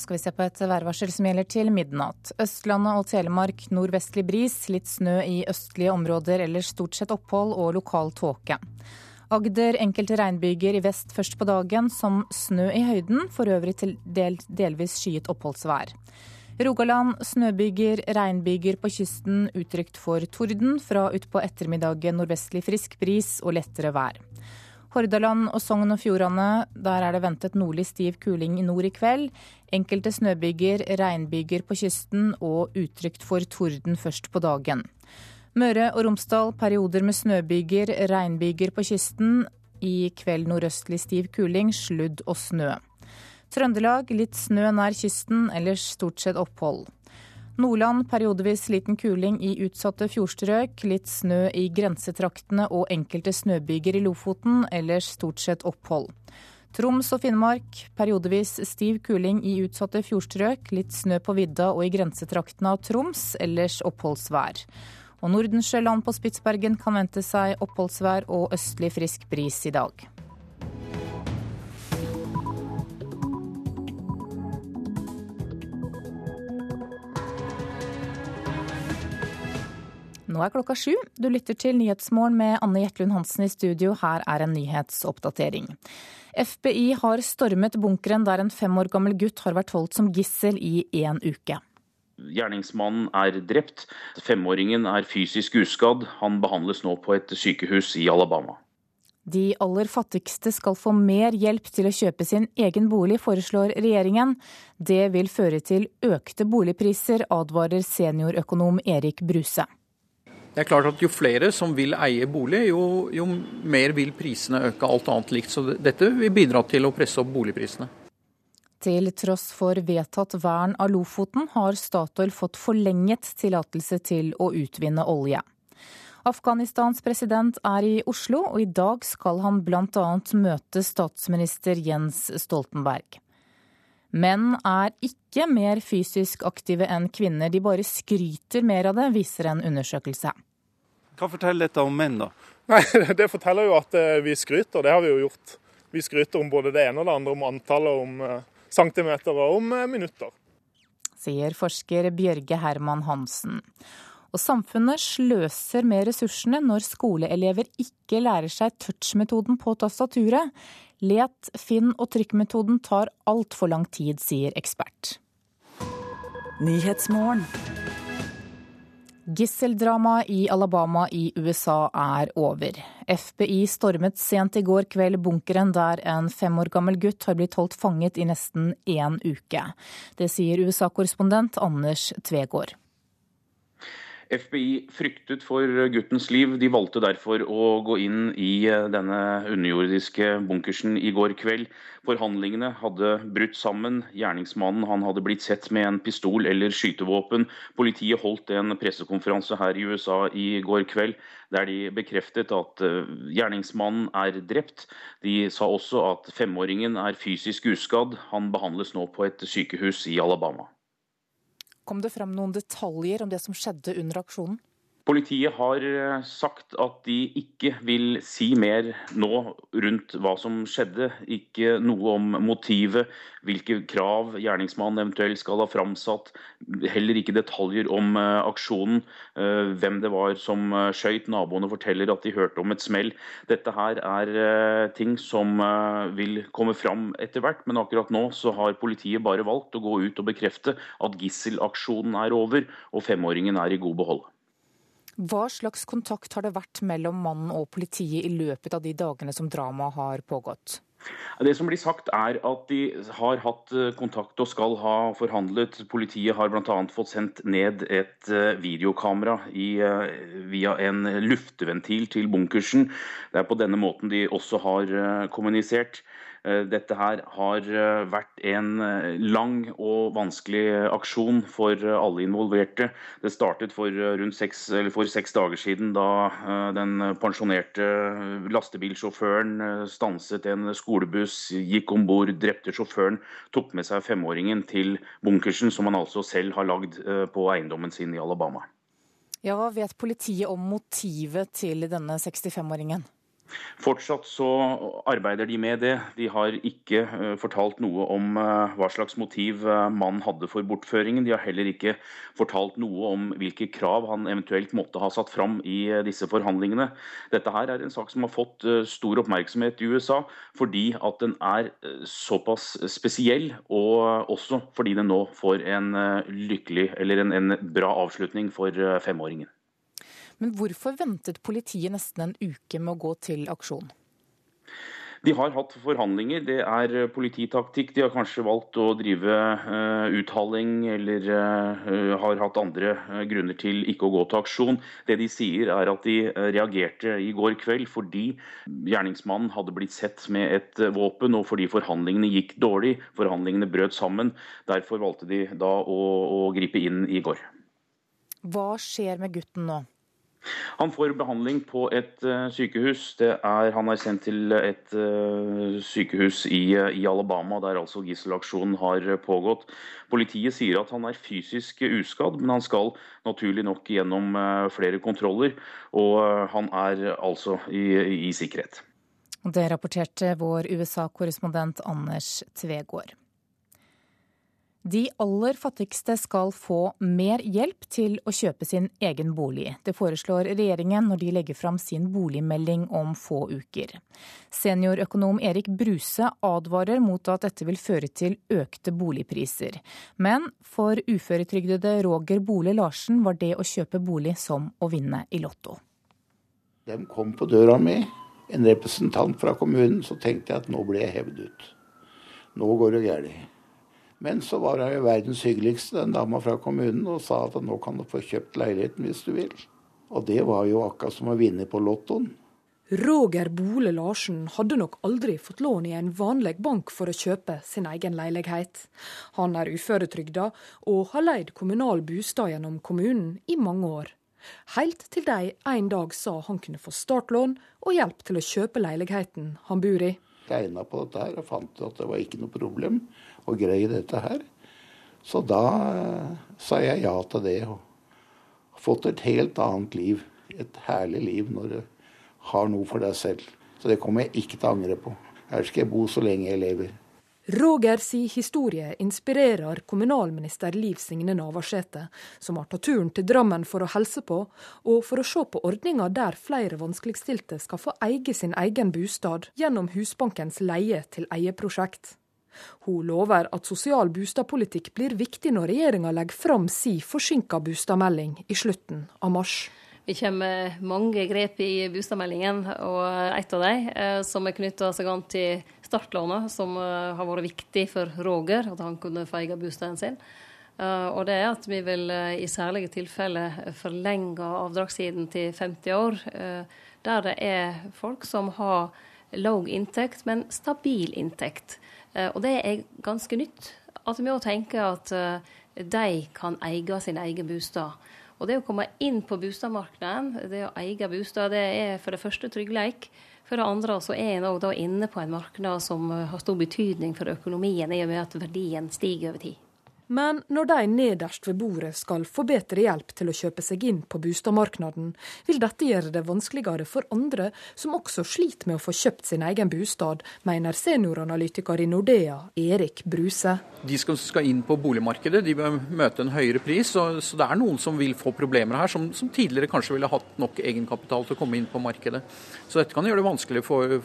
S2: skal vi se på et værvarsel som gjelder til midnatt. Østlandet og Telemark nordvestlig bris, litt snø i østlige områder, ellers stort sett opphold og lokal tåke. Agder enkelte regnbyger i vest først på dagen, som snø i høyden, for øvrig til del, delvis skyet oppholdsvær. Rogaland snøbyger, regnbyger på kysten, utrygt for torden. Fra utpå ettermiddagen nordvestlig frisk bris og lettere vær. Hordaland og Sogn og Fjordane, der er det ventet nordlig stiv kuling i nord i kveld. Enkelte snøbyger, regnbyger på kysten og utrygt for torden først på dagen. Møre og Romsdal perioder med snøbyger, regnbyger på kysten. I kveld nordøstlig stiv kuling, sludd og snø. Trøndelag litt snø nær kysten, ellers stort sett opphold. Nordland periodevis liten kuling i utsatte fjordstrøk, litt snø i grensetraktene og enkelte snøbyger i Lofoten, ellers stort sett opphold. Troms og Finnmark periodevis stiv kuling i utsatte fjordstrøk, litt snø på vidda og i grensetraktene av Troms, ellers oppholdsvær. Og Nordensjøland på Spitsbergen kan vente seg oppholdsvær og østlig frisk bris i dag. Nå er klokka sju. Du lytter til Nyhetsmorgen med Anne Jetlund Hansen i studio. Her er en nyhetsoppdatering. FBI har stormet bunkeren der en fem år gammel gutt har vært holdt som gissel i én uke.
S4: Gjerningsmannen er drept. Femåringen er fysisk uskadd. Han behandles nå på et sykehus i Alabama.
S2: De aller fattigste skal få mer hjelp til å kjøpe sin egen bolig, foreslår regjeringen. Det vil føre til økte boligpriser, advarer seniorøkonom Erik Bruse.
S30: Det er klart at Jo flere som vil eie bolig, jo, jo, mer vil prisene øke, alt annet likt. Så dette vil bidra til å presse opp boligprisene.
S2: Til tross for vedtatt vern av Lofoten, har Statoil fått forlenget tillatelse til å utvinne olje. Afghanistans president er i Oslo, og i dag skal han bl.a. møte statsminister Jens Stoltenberg. Menn er ikke mer fysisk aktive enn kvinner, de bare skryter mer av det, viser en undersøkelse.
S31: Hva forteller dette om menn, da?
S32: Nei, <laughs> Det forteller jo at eh, vi skryter, det har vi jo gjort. Vi skryter om både det ene og det andre, om antallet, om eh, centimeter og om eh, minutter.
S2: Sier forsker Bjørge Herman Hansen. Og samfunnet sløser med ressursene når skoleelever ikke lærer seg touch-metoden på tastaturet. Let, finn og trykkmetoden tar altfor lang tid, sier ekspert. Gisseldramaet i Alabama i USA er over. FBI stormet sent i går kveld bunkeren der en fem år gammel gutt har blitt holdt fanget i nesten én uke. Det sier USA-korrespondent Anders Tvegård.
S4: FBI fryktet for guttens liv. De valgte derfor å gå inn i eh, denne underjordiske bunkersen i går kveld. Forhandlingene hadde brutt sammen. Gjerningsmannen han hadde blitt sett med en pistol eller skytevåpen. Politiet holdt en pressekonferanse her i USA i går kveld der de bekreftet at eh, gjerningsmannen er drept. De sa også at femåringen er fysisk uskadd. Han behandles nå på et sykehus i Alabama.
S2: Kom det frem noen detaljer om det som skjedde under aksjonen?
S4: Politiet har eh, sagt at de ikke vil si mer nå rundt hva som skjedde. Ikke noe om motivet, hvilke krav gjerningsmannen eventuelt skal ha framsatt. Heller ikke detaljer om uh, aksjonen, uh, hvem det var som skøyt. Naboene forteller at de hørte om et smell. Dette her er ting som vil komme fram etter hvert, men akkurat nå så har politiet bare valgt å gå ut og bekrefte at gisselaksjonen er over og femåringen er i god behold.
S2: Hva slags kontakt har det vært mellom mannen og politiet i løpet av de dagene som dramaet har pågått?
S4: Det som blir sagt er at de har hatt eh, kontakt og skal ha forhandlet. Politiet har bl.a. fått sendt ned et eh, videokamera i, eh, via en lufteventil til bunkersen. Det er på denne måten de også har kommunisert. Eh, dette her har eh, vært en eh, lang og vanskelig aksjon for alle involverte. Det startet for, rundt seks, for seks dager siden da den pensjonerte lastebilsjåføren stanset en skolebuss, gikk om bord, drepte sjåføren, tok med seg femåringen til bunkersen, som han altså selv har lagd på eiendommen sin i Alabama.
S2: Ja, Hva vet politiet om motivet til denne 65-åringen?
S4: Fortsatt så arbeider de med det. De har ikke uh, fortalt noe om uh, hva slags motiv uh, mannen hadde for bortføringen. De har heller ikke fortalt noe om hvilke krav han eventuelt måtte ha satt fram i disse forhandlingene. Dette her er en sak som har fått stor oppmerksomhet i USA fordi at den er såpass spesiell, og også fordi den nå får en lykkelig eller en, en bra avslutning for femåringen.
S2: Men hvorfor ventet politiet nesten en uke med å gå til aksjon?
S4: De har hatt forhandlinger. Det er eh, polititaktikk. De har kanskje valgt å drive uh, uthaling eller uh, har hatt andre uh, grunner til ikke å gå til aksjon. Det de sier er at de reagerte i går kveld fordi gjerningsmannen hadde blitt sett med et våpen, og fordi forhandlingene gikk dårlig. Forhandlingene brøt sammen. Derfor valgte de da å, å gripe inn i går.
S2: Hva skjer med gutten nå?
S4: Han får behandling på et uh, sykehus. Er, han er sendt til et uh, sykehus i, i, Alabama, der altså gisselaksjonen har pågått. Politiet sier at han er fysisk uskadd, men han skal naturlig nok gjennom flere kontroller. Og han er altså i, i sikkerhet.
S2: Det rapporterte vår USA-korrespondent Anders Tvegård. De aller fattigste skal få mer hjelp til å kjøpe sin egen bolig. Det foreslår regjeringen når de legger fram sin boligmelding om få uker. Seniorøkonom Erik Bruse advarer mot at dette vil føre til økte boligpriser. Men for uføretrygdede Roger Bole Larsen var det å kjøpe bolig som å vinne i Lotto.
S33: De kom på døra mi, en representant fra kommunen, så tenkte jeg at nå ble jeg hevet ut. Nå går det galt. Men så var hun jo verdens hyggeligste, den dama fra kommunen, og sa at nå kan du få kjøpt leiligheten hvis du vil. Og det var jo akkurat som å vinne på Lottoen.
S34: Roger Bole Larsen hadde nok aldri fått lån i en vanlig bank for å kjøpe sin egen leilighet. Han er uføretrygda og har leid kommunal bostad gjennom kommunen i mange år. Helt til de en dag sa han kunne få startlån og hjelp til å kjøpe leiligheten han bor i.
S33: Regna på dette her og fant at det var ikke noe problem å greie dette her. Så da eh, sa jeg ja til det. Og fått et helt annet liv. Et herlig liv når du har noe for deg selv. Så det kommer jeg ikke til å angre på. Her skal jeg bo så lenge jeg lever.
S34: Roger si historie inspirerer kommunalminister Liv Signe Navarsete, som har tatt turen til Drammen for å helse på, og for å se på ordninga der flere vanskeligstilte skal få eie sin egen bostad gjennom Husbankens leie til eie-prosjekt. Hun lover at sosial boligpolitikk blir viktig når regjeringa legger fram si forsinka boligmelding i slutten av mars.
S35: Vi kommer mange grep i boligmeldingen, og et av dem eh, som er knytta seg an til startlånet, som eh, har vært viktig for Roger, at han kunne få eie bostaden sin. Eh, og det er at vi vil i særlige tilfeller forlenge avdragssiden til 50 år, der det er folk som har lav inntekt, men stabil inntekt. Eh, og det er ganske nytt. At vi òg tenker at eh, de kan eie sin egen bostad. Og det å komme inn på boligmarkedet, det å eie bostad, det er for det første tryggleik. For det andre så er en òg inne på en marked som har stor betydning for økonomien, i og med at verdien stiger over tid.
S34: Men når de nederst ved bordet skal få bedre hjelp til å kjøpe seg inn på boligmarkedet, vil dette gjøre det vanskeligere for andre som også sliter med å få kjøpt sin egen bostad, mener senioranalytiker i Nordea, Erik Bruse.
S30: De som skal inn på boligmarkedet, de vil møte en høyere pris, så, det er noen som vil få problemer her, som, tidligere kanskje ville hatt nok egenkapital til å komme inn på markedet. Så dette kan gjøre det vanskelig for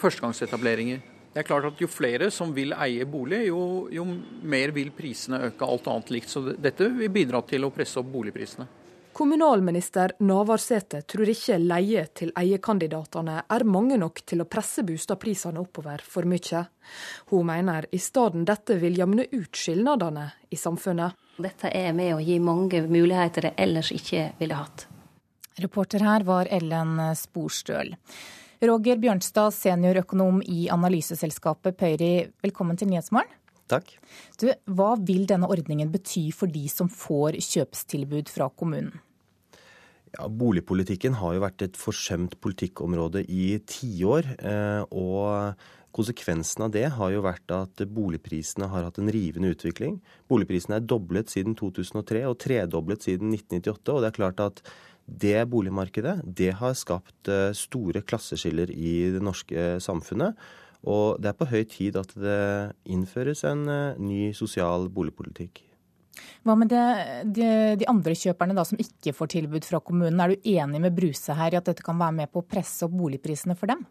S30: førstegangsetableringer. Det er klart at Jo flere som vil eie bolig, jo, jo mer vil prisene øke, alt annet likt. Så dette vil bidra til å presse opp boligprisene.
S34: Kommunalminister Navarsete tror ikke leie til eiekandidatene er mange nok til å presse boligprisene oppover for mye. Hun mener i stedet dette vil jevne ut skilnadene i samfunnet.
S35: Dette er med å gi mange muligheter de ellers ikke ville hatt.
S2: Reporter her var Ellen Sporstøl. Roger Bjørnstad, seniorøkonom i analyseselskapet Pøyri, velkommen til Nyhetsmorgen.
S36: Takk.
S2: Du, hva vil denne ordningen bety for de som får kjøpstilbud fra kommunen?
S36: Ja, Boligpolitikken har jo vært et forsømt politikkområde i tiår. Eh, og konsekvensen av det har jo vært at boligprisene har hatt en rivende utvikling. Boligprisene er doblet siden 2003 og tredoblet siden 1998. Og det er klart at det boligmarkedet det har skapt eh, store klasseskiller i det norske samfunnet. Og det er på høy tid at det innføres en eh, ny sosial boligpolitikk.
S2: Hva med det, de, de, andre kjøperne da, som ikke får tilbud fra kommunen? Er du enig med Bruse her i at dette kan være med på å presse opp boligprisene for dem?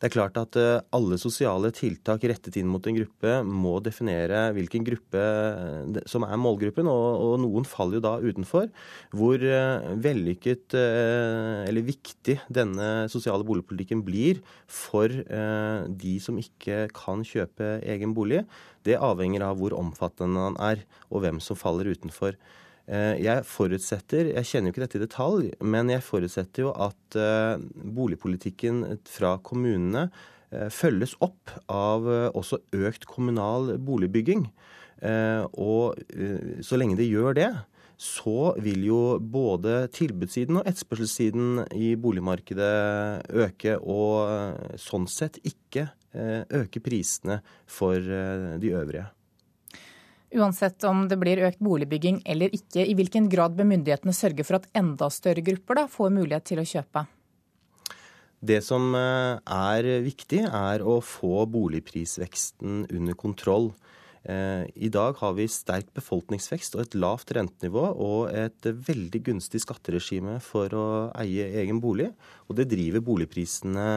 S36: Det er klart at eh, alle sosiale tiltak rettet inn mot en gruppe må definere hvilken gruppe eh, som er målgruppen, og, noen faller jo da utenfor. Hvor eh, vellykket eller viktig denne sosiale boligpolitikken blir for de som ikke kan kjøpe egen bolig, det avhenger av hvor omfattende den er, og hvem som faller utenfor. Eh, jeg forutsetter, jeg kjenner jo ikke dette i detalj, men jeg forutsetter jo at eh, boligpolitikken fra kommunene eh, følges opp av også økt kommunal boligbygging. Og så lenge det gjør det, så vil jo både tilbudssiden og etterspørselssiden i boligmarkedet øke, og sånn sett ikke øke prisene for de øvrige.
S2: Uansett om det blir økt boligbygging eller ikke, i hvilken grad bør myndighetene sørge for at enda større grupper da, får mulighet til å kjøpe?
S36: Det som eh, er viktig, er å få boligprisveksten under kontroll. Eh, I dag har vi sterk befolkningsvekst og et lavt rentenivå og et veldig gunstig skatteregime for å eie egen bolig. Og det driver boligprisene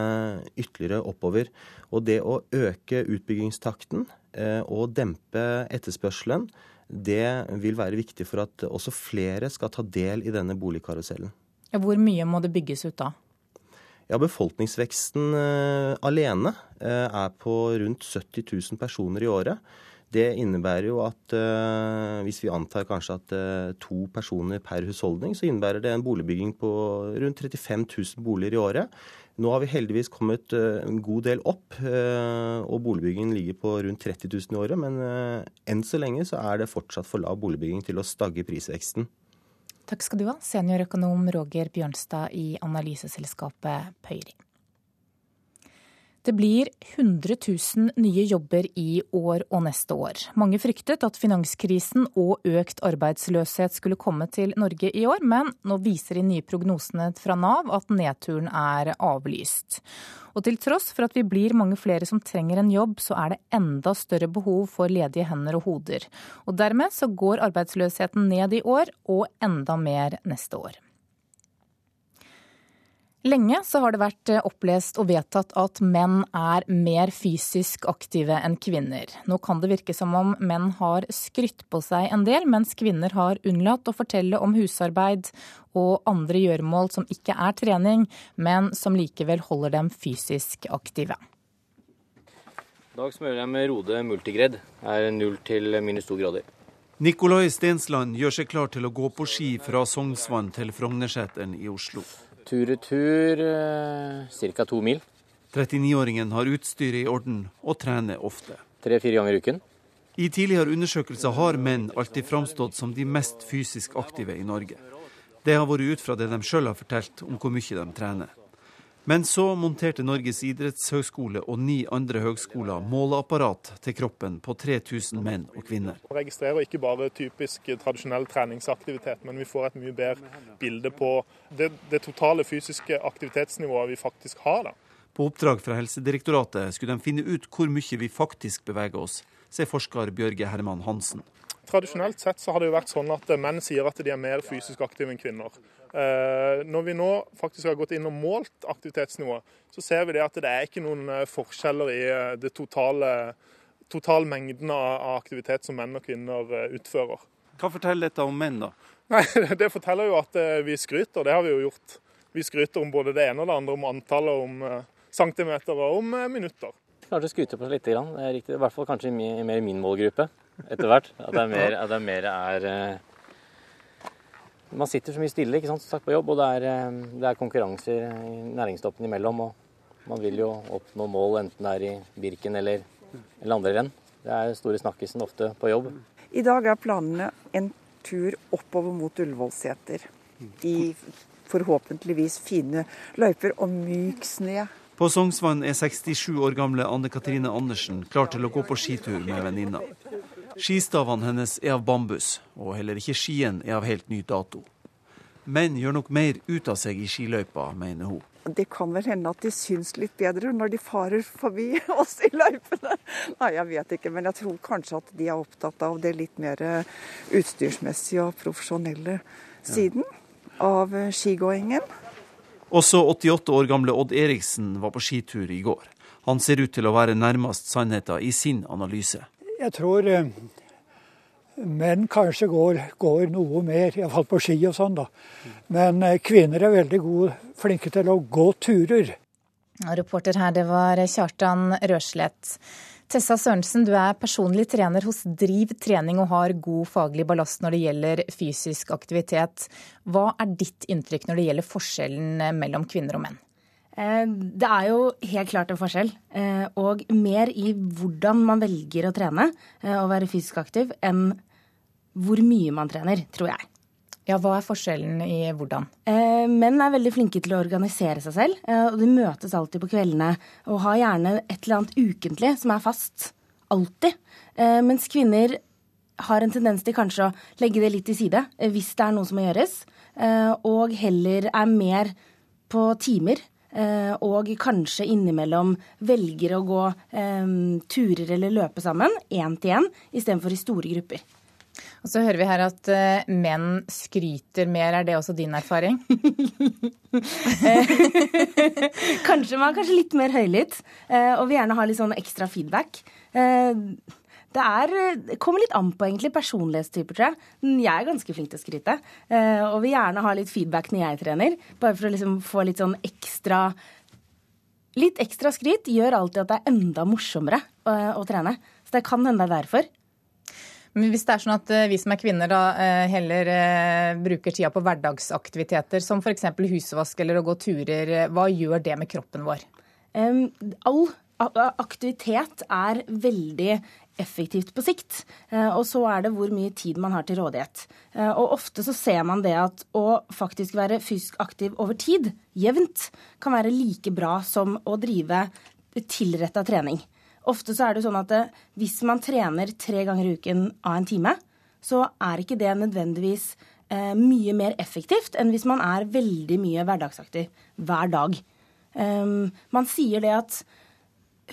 S36: ytterligere oppover. Og det å øke utbyggingstakten og eh, dempe etterspørselen, det vil være viktig for at også flere skal ta del i denne boligkarusellen.
S2: Hvor mye må det bygges ut da?
S36: Ja, Befolkningsveksten uh, alene uh, er på rundt 70 000 personer i året. Det innebærer jo at hvis vi antar kanskje at to personer per husholdning, så innebærer det en boligbygging på rundt 35 000 boliger i året. Nå har vi heldigvis kommet eh, en god del opp, eh, og boligbyggingen ligger på rundt 30 000 i året. Men eh, enn så lenge så er det fortsatt for lav boligbygging til å stagge prisveksten.
S2: Takk skal du ha, seniorøkonom Roger Bjørnstad i analyseselskapet Pøyri. Det blir 100 000 nye jobber i år og neste år. Mange fryktet at finanskrisen og økt arbeidsløshet skulle komme til Norge i år, men nå viser de nye prognosene fra Nav at nedturen er avlyst. Og til tross for at vi blir mange flere som trenger en jobb, så er det enda større behov for ledige hender og hoder. Og dermed så går arbeidsløsheten ned i år, og enda mer neste år. Lenge så har det vært eh, opplest og vedtatt at menn er mer fysisk aktive enn kvinner. Nå kan det virke som om menn har skrytt på seg en del, mens kvinner har unnlatt å fortelle om husarbeid og andre gjøremål som ikke er trening, men som likevel holder dem fysisk aktive.
S37: I dag smører jeg med Rode Multigredd. Det er null til minus to grader.
S31: Nikolai Stensland gjør seg klar til å gå på ski fra Sognsvann til Frognerseteren i Oslo.
S37: Tur-retur eh, ca. to mil.
S31: 39-åringen har utstyret i orden og trener ofte.
S37: Tre-fire ganger i uken.
S31: I tidligere undersøkelser har menn alltid framstått som de mest fysisk aktive i Norge. Det har vært ut fra det de sjøl har fortalt om hvor mye de trener. Men så monterte Norges idrettshøgskole og ni andre høgskoler måleapparat til kroppen på 3000 menn og kvinner.
S32: Vi registrerer ikke bare typisk tradisjonell treningsaktivitet, men vi får et mye bedre bilde på det, det totale fysiske aktivitetsnivået vi faktisk har. Da.
S31: På oppdrag fra Helsedirektoratet skulle de finne ut hvor mye vi faktisk beveger oss, sier forsker Bjørge Herman Hansen.
S32: Tradisjonelt sett så har det jo vært sånn at menn sier at de er mer fysisk aktive enn kvinner. Eh, når vi nå faktisk har gått inn og målt aktivitetsnivået, så ser vi det at det er ikke noen eh, forskjeller i eh, det totale, totalmengden av aktivitet som menn og kvinner utfører.
S31: Hva forteller dette om menn, da?
S32: Nei, <laughs> Det forteller jo at vi skryter. Det har vi jo gjort. Vi skryter om både det ene og det andre, om antallet, om centimeter og om minutter.
S37: Kanskje skryte på seg litt. Grann. Det er riktig. I hvert fall kanskje mer i min målgruppe etter hvert. At det er mer, at det er, mer er man sitter så mye stille ikke sant, på jobb, og det er, eh, det er konkurranser i næringstoppen imellom. og Man vil jo oppnå mål, enten det er i Birken eller, eller andre renn. Det er store snakkisen ofte på jobb.
S38: I dag er planene en tur oppover mot Ullevålseter. I forhåpentligvis fine løyper og myk sne.
S31: På Sognsvann er 67 år gamle Anne Katrine Andersen klar til å gå på skitur med venninna. Skistavene hennes er av bambus, og heller ikke skien er av helt ny dato. Menn gjør nok mer ut av seg i skiløypa, mener hun.
S38: Det kan vel hende at de syns litt bedre når de farer forbi <laughs> oss i løypene. Nei, jeg vet ikke, men jeg tror kanskje at de er opptatt av det litt mer utstyrsmessige og profesjonelle siden av skigåingen.
S31: Også 88 år gamle Odd Eriksen var på skitur i går. Han ser ut til å være nærmest sannheten i sin analyse.
S39: Jeg tror eh, menn kanskje går, går noe mer, iallfall på ski og sånn, da. Men eh, kvinner er veldig gode, flinke til å gå turer.
S2: Reporter her, det var Kjartan Røslett. Tessa Sørensen, du er personlig trener hos Driv trening og har god faglig ballast når det gjelder fysisk aktivitet. Hva er ditt inntrykk når det gjelder forskjellen mellom kvinner og menn?
S40: Eh, det er jo helt klart en forskjell. Eh, og mer i hvordan man velger å trene eh, og være fysisk aktiv, enn hvor mye man trener, tror jeg.
S2: Ja, Hva er forskjellen i hvordan?
S40: Menn er veldig flinke til å organisere seg selv. Og de møtes alltid på kveldene og har gjerne et eller annet ukentlig som er fast. Alltid. Mens kvinner har en tendens til kanskje å legge det litt til side hvis det er noe som må gjøres. Og heller er mer på timer og kanskje innimellom velger å gå eh, turer eller løpe sammen, én til én, istedenfor i store grupper.
S2: Og så hører vi her at uh, menn skryter mer. Er det også din erfaring? <laughs> <laughs>
S40: kanskje man er kanskje litt mer høylytt uh, og vil gjerne ha litt sånn ekstra feedback. Uh, det er, det kommer litt an på egentlig personlighetstyper, tror jeg. Jeg er ganske flink til å skryte. Eh, og vil gjerne ha litt feedback når jeg trener. Bare for å liksom få litt sånn ekstra Litt ekstra skryt gjør alltid at det er enda morsommere å, å trene. Så det kan hende det er derfor.
S2: Men hvis det er sånn at eh, vi som er kvinner da eh, heller bruker tida på hverdagsaktiviteter som f.eks. husvask eller å gå turer, hva gjør det med kroppen vår?
S40: Um, all aktivitet er veldig effektivt på sikt. Eh, og så er det hvor mye tid man har til rådighet. Eh, og ofte så ser man det at å faktisk være fysisk aktiv over tid, jevnt, kan være like bra som å drive tilretta trening. Ofte så er det sånn at eh, hvis man trener tre ganger i uken av en time, så er ikke det nødvendigvis mye mer effektivt enn hvis man er veldig mye hverdagsaktig hver dag. Um, man sier det at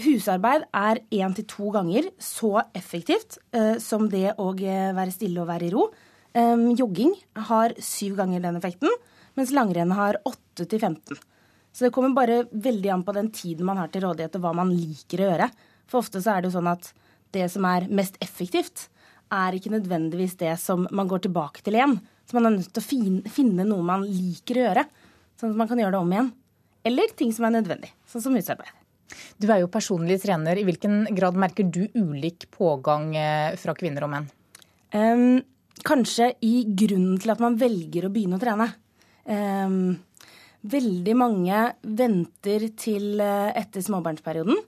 S40: Husarbeid er én til to ganger så effektivt eh, som det å eh, være stille og være i ro. Eh, jogging har syv ganger den effekten, mens langrenn har åtte til 15. Så det kommer bare veldig an på den tiden man har til rådighet, og hva man liker å gjøre. For ofte så er det jo sånn at det som er mest effektivt, er ikke nødvendigvis det som man går tilbake til igjen. Så man er nødt til å finne noe man liker å gjøre, sånn at man kan gjøre det om igjen. Eller ting som er nødvendig, sånn som husarbeid.
S2: Du er jo personlig trener. I hvilken grad merker du ulik pågang eh, fra kvinner og menn?
S40: Um, kanskje i grunnen til at man velger å begynne å trene. Um, veldig mange venter til eh, etter småbarnsperioden.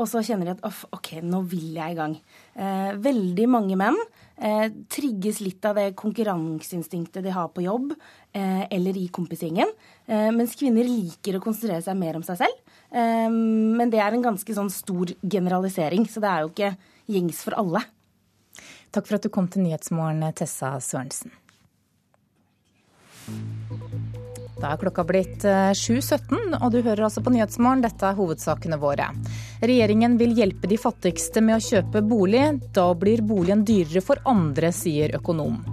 S40: Og så kjenner de at OK, nå vil jeg i gang. Eh, veldig mange menn eh, trigges litt av det konkurranseinstinktet de har på jobb eh, eller i kompisgjengen. Eh, mens kvinner liker å konsentrere seg mer om seg selv. Ehm, men det er en ganske sånn stor generalisering, så det er jo ikke gjengs for alle.
S2: Takk for at du kom til Nyhetsmorgen, Tessa Sørensen. Da er klokka blitt 7.17, eh, og du hører altså på Nyhetsmorgen. Dette er hovedsakene våre. Regjeringen vil hjelpe de fattigste med å kjøpe bolig. Da blir boligen dyrere for andre, sier økonom.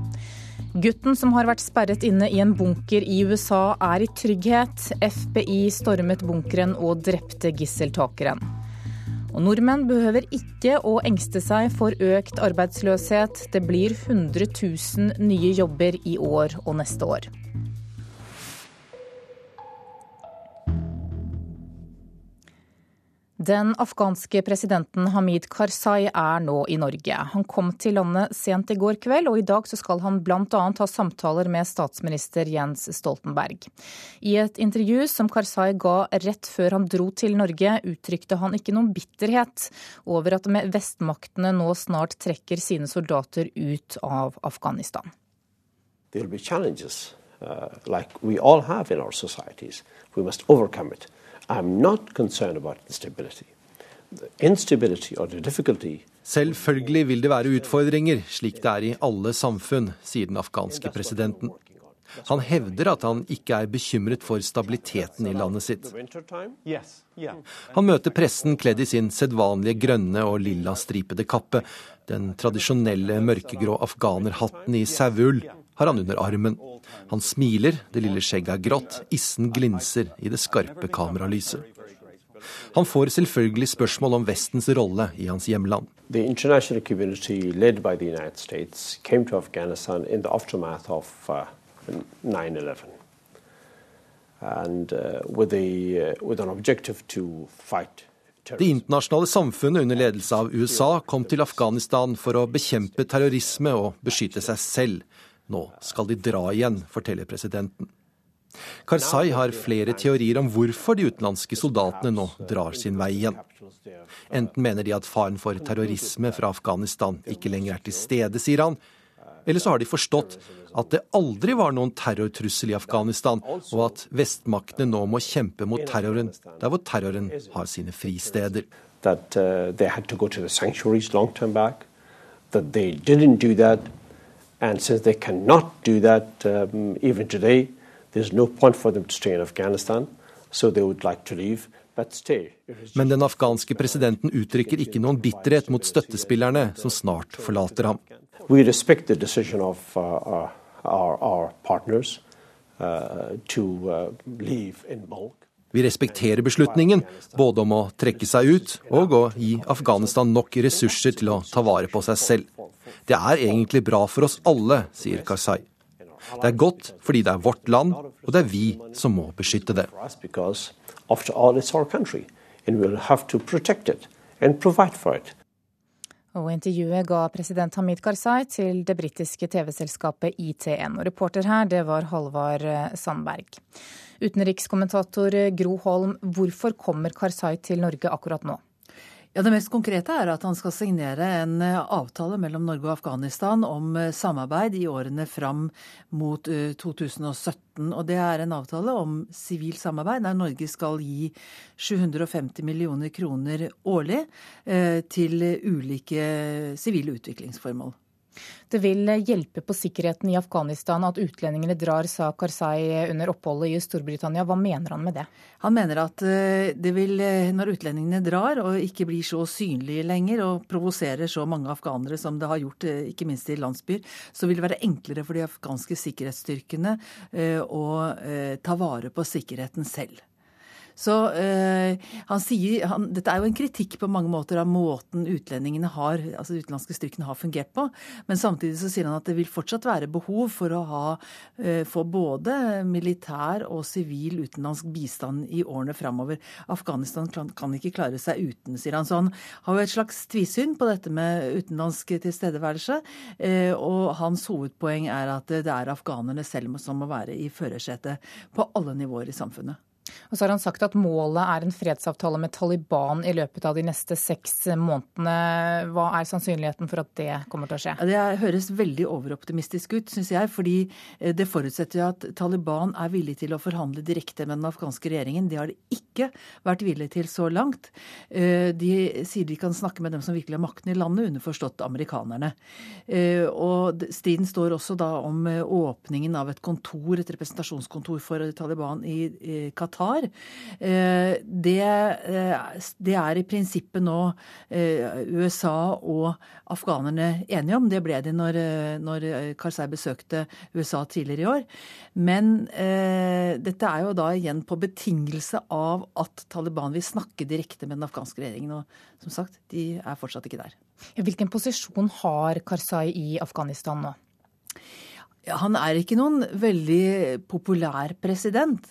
S2: Gutten som har vært sperret inne i en bunker i USA, er i trygghet. FBI stormet bunkeren og drepte gisseltakeren. Og nordmenn behøver ikke å engste seg for økt arbeidsløshet. Det blir 100 000 nye jobber i år og neste år. Den afghanske presidenten Hamid Karzai er nå i Norge. Han kom til landet sent i går kveld, og i dag skal han bl.a. ha samtaler med statsminister Jens Stoltenberg. I et intervju som Karzai ga rett før han dro til Norge, uttrykte han ikke noen bitterhet over at vestmaktene nå snart trekker sine soldater ut av Afghanistan.
S41: Det vil be challenges, uh, like we all have in our societies. We must overcome. I'm not concerned about instability. The instability or the difficulty
S42: Selvfølgelig vil det være utfordringer, slik det er i alle samfunn, sier den afghanske presidenten. Han hevder at han ikke er bekymret for stabiliteten i landet sitt. Han møter pressen kledd i sin sedvanlige grønne og lilla stripede kappe, den tradisjonelle mørkegrå afghanerhatten i saueull, har han under armen. Han smiler, det lille skjegget er grått, issen glinser i det skarpe kameralyset. Han får selvfølgelig spørsmål om Vestens rolle i hans hjemland.
S41: The international community, led by the United States, came to Afghanistan in the aftermath of uh, 9/11, and uh, with, a, uh, with an objective to fight
S42: det internasjonale samfunnet under ledelse av USA kom til Afghanistan for å bekjempe terrorisme og beskytte seg selv. Nå skal de dra igjen, forteller presidenten. Karzai har flere teorier om hvorfor de utenlandske soldatene nå drar sin vei igjen. Enten mener de at faren for terrorisme fra Afghanistan ikke lenger er til stede, sier han, eller så har de forstått at det aldri var noen terrortrussel i Afghanistan, og at vestmaktene nå må kjempe mot terroren der hvor terroren har sine fristeder.
S41: That, uh, they had to go to the sanctuaries long time back, that they didn't do that, and since they cannot do that um, even today, there's no point for them to stay in Afghanistan, so they would like to leave.
S42: Men den afghanske presidenten uttrykker ikke noen bitterhet mot støttespillerne som snart forlater ham.
S41: We respect the decision of uh, uh our, our partners uh, to uh, leave in bulk.
S42: Vi respekterer beslutningen, både om å trekke seg ut og å gi Afghanistan nok ressurser til å ta vare på seg selv. Det er egentlig bra for oss alle, sier Karzai. Det er godt fordi det er vårt land, og det er vi som må beskytte det.
S2: Og intervjuet ga president Hamid Karzai til det britiske TV-selskapet ITN. Og reporter her, det var Halvard Sandberg. Utenrikskommentator Gro Holm, hvorfor kommer Karzai til Norge akkurat nå?
S43: Ja, Det mest konkrete er at han skal signere en eh, avtale mellom Norge og Afghanistan om eh, samarbeid i årene fram mot 2017. Eh, og Det er en avtale om sivilt samarbeid der Norge skal gi 750 millioner kroner årlig til ulike sivile utviklingsformål.
S2: Det vil hjelpe på sikkerheten i Afghanistan at utlendingene drar, sa Karzai under oppholdet i Storbritannia. Hva mener han med det?
S43: Han mener at eh, det vil, eh, når utlendingene drar og ikke blir så synlige lenger og provoserer så mange afghanere som det har gjort, eh, ikke minst i landsbyer, så vil det være enklere for de afghanske sikkerhetsstyrkene å ta vare på sikkerheten selv. Så øh, han sier han, Dette er jo en kritikk på mange måter av måten utlendingene har, altså utenlandske styrkene har fungert på. Men samtidig så sier han at det vil fortsatt være behov for å ha, øh, få både militær og sivil utenlandsk bistand i årene framover. Afghanistan kan, ikke klare seg uten, sier han. Så han har jo et slags tvisyn på dette med utenlandsk tilstedeværelse. Øh, og hans hovedpoeng er at det er afghanerne selv som må være i førersetet på alle nivåer i samfunnet.
S2: Og så har han sagt at målet er en fredsavtale med Taliban i løpet av de neste seks månedene. Hva er sannsynligheten for at det kommer til å skje?
S43: Det høres veldig overoptimistisk ut, syns jeg. Fordi eh, det forutsetter at Taliban er villig til å forhandle direkte med den afghanske regjeringen. Det har de ikke vært villige til så langt. Eh, de sier de kan snakke med dem som virkelig har makten i landet, underforstått amerikanerne. Eh, og striden står også da om åpningen av et kontor, et representasjonskontor for Taliban i Qatar har. Eh, det, eh, det er i prinsippet nå eh, USA og afghanerne enige om. Det ble de når, når Karzai besøkte USA tidligere i år. Men eh, dette er jo da igjen på betingelse av at Taliban vil snakke direkte med den afghanske regjeringen. Og som sagt, de er fortsatt ikke der.
S2: Hvilken posisjon har Karzai i Afghanistan nå?
S43: Han er ikke noen veldig populær president.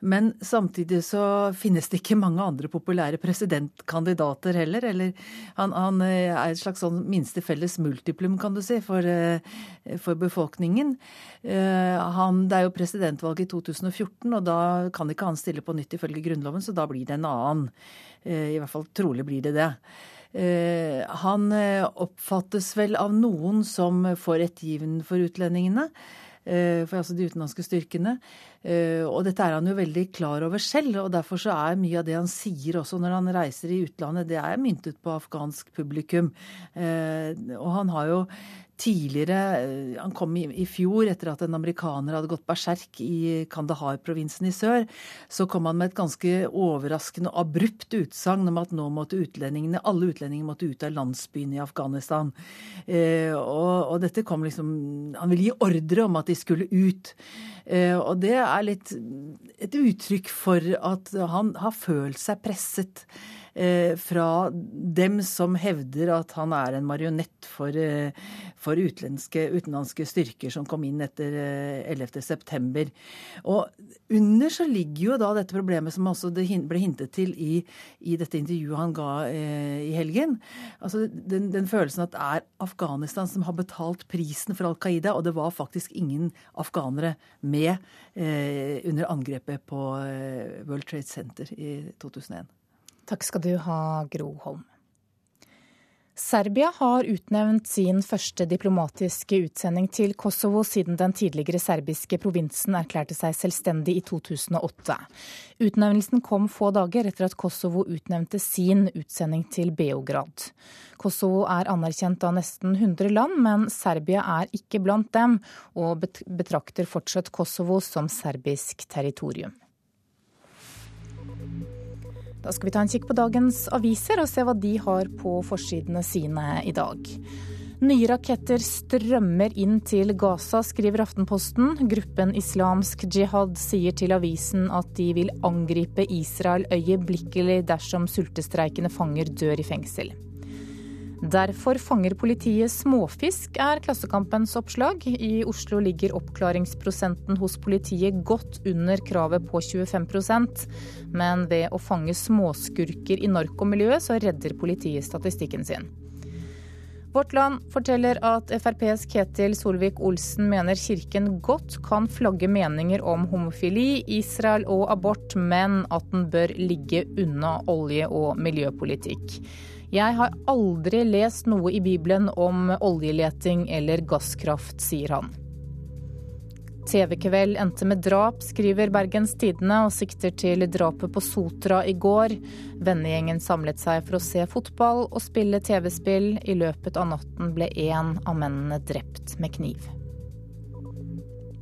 S43: Men samtidig så finnes det ikke mange andre populære presidentkandidater heller. Eller han, han eh, er et slags sånn minste felles multiplum, kan du si, for, eh, for befolkningen. Eh, han, det er jo presidentvalg i 2014, og da kan ikke han stille på nytt ifølge Grunnloven, så da blir det en annen. I hvert fall trolig blir det det. Han oppfattes vel av noen som for ettergiven for utlendingene. For altså de utenlandske styrkene. Uh, og dette er han jo veldig klar over selv, og derfor så er mye av det han sier også når han reiser i utlandet, det er myntet på afghansk publikum. Uh, og han har jo tidligere eh, Han kom i, i, fjor etter at en amerikaner hadde gått berserk i Kandahar-provinsen i sør. Så kom han med et ganske overraskende og abrupt utsagn om at nå måtte utlendingene, alle utlendinger måtte ut av landsbyen i Afghanistan. Eh, og, og, dette kom liksom Han ville gi ordre om at de skulle ut. Eh, og det er litt et uttrykk for at han har følt seg presset. Eh, fra dem som hevder at han er en marionett for, eh, for utenlandske styrker som kom inn etter 11.9. Eh, og under så ligger jo da dette problemet som også det ble hintet til i, i dette intervjuet han ga eh, i helgen. Altså den, den, følelsen at det er Afghanistan som har betalt prisen for Al Qaida, og det var faktisk ingen afghanere med eh, under angrepet på World Trade Center i 2001.
S2: Takk skal du ha, Gro Holm. Serbia har utnevnt sin første diplomatiske utsending til Kosovo siden den tidligere serbiske provinsen erklærte seg selvstendig i 2008. Utnevnelsen kom få dager etter at Kosovo utnevnte sin utsending til Beograd. Kosovo er anerkjent av nesten 100 land, men Serbia er ikke blant dem, og betrakter fortsatt Kosovo som serbisk territorium. Da skal vi ta en kikk på dagens aviser og se hva de har på forsidene sine i dag. Nye raketter strømmer inn til Gaza, skriver Aftenposten. Gruppen Islamsk jihad sier til avisen at de vil angripe Israel øyeblikkelig dersom sultestreikende fanger dør i fengsel. Derfor fanger politiet småfisk, er Klassekampens oppslag. I Oslo ligger oppklaringsprosenten hos politiet godt under kravet på 25% men ved å fange småskurker i narkomiljøet, så redder politiet statistikken sin. Vårt Land forteller at FrPs Ketil Solvik-Olsen mener kirken godt kan flagge meninger om homofili, Israel og abort, men at den bør ligge unna olje- og miljøpolitikk. Jeg har aldri lest noe i Bibelen om oljeleting eller gasskraft, sier han. TV-kveld endte med drap, skriver Bergens Tidende og sikter til drapet på Sotra i går. Vennegjengen samlet seg for å se fotball og spille TV-spill. I løpet av natten ble én av mennene drept med kniv.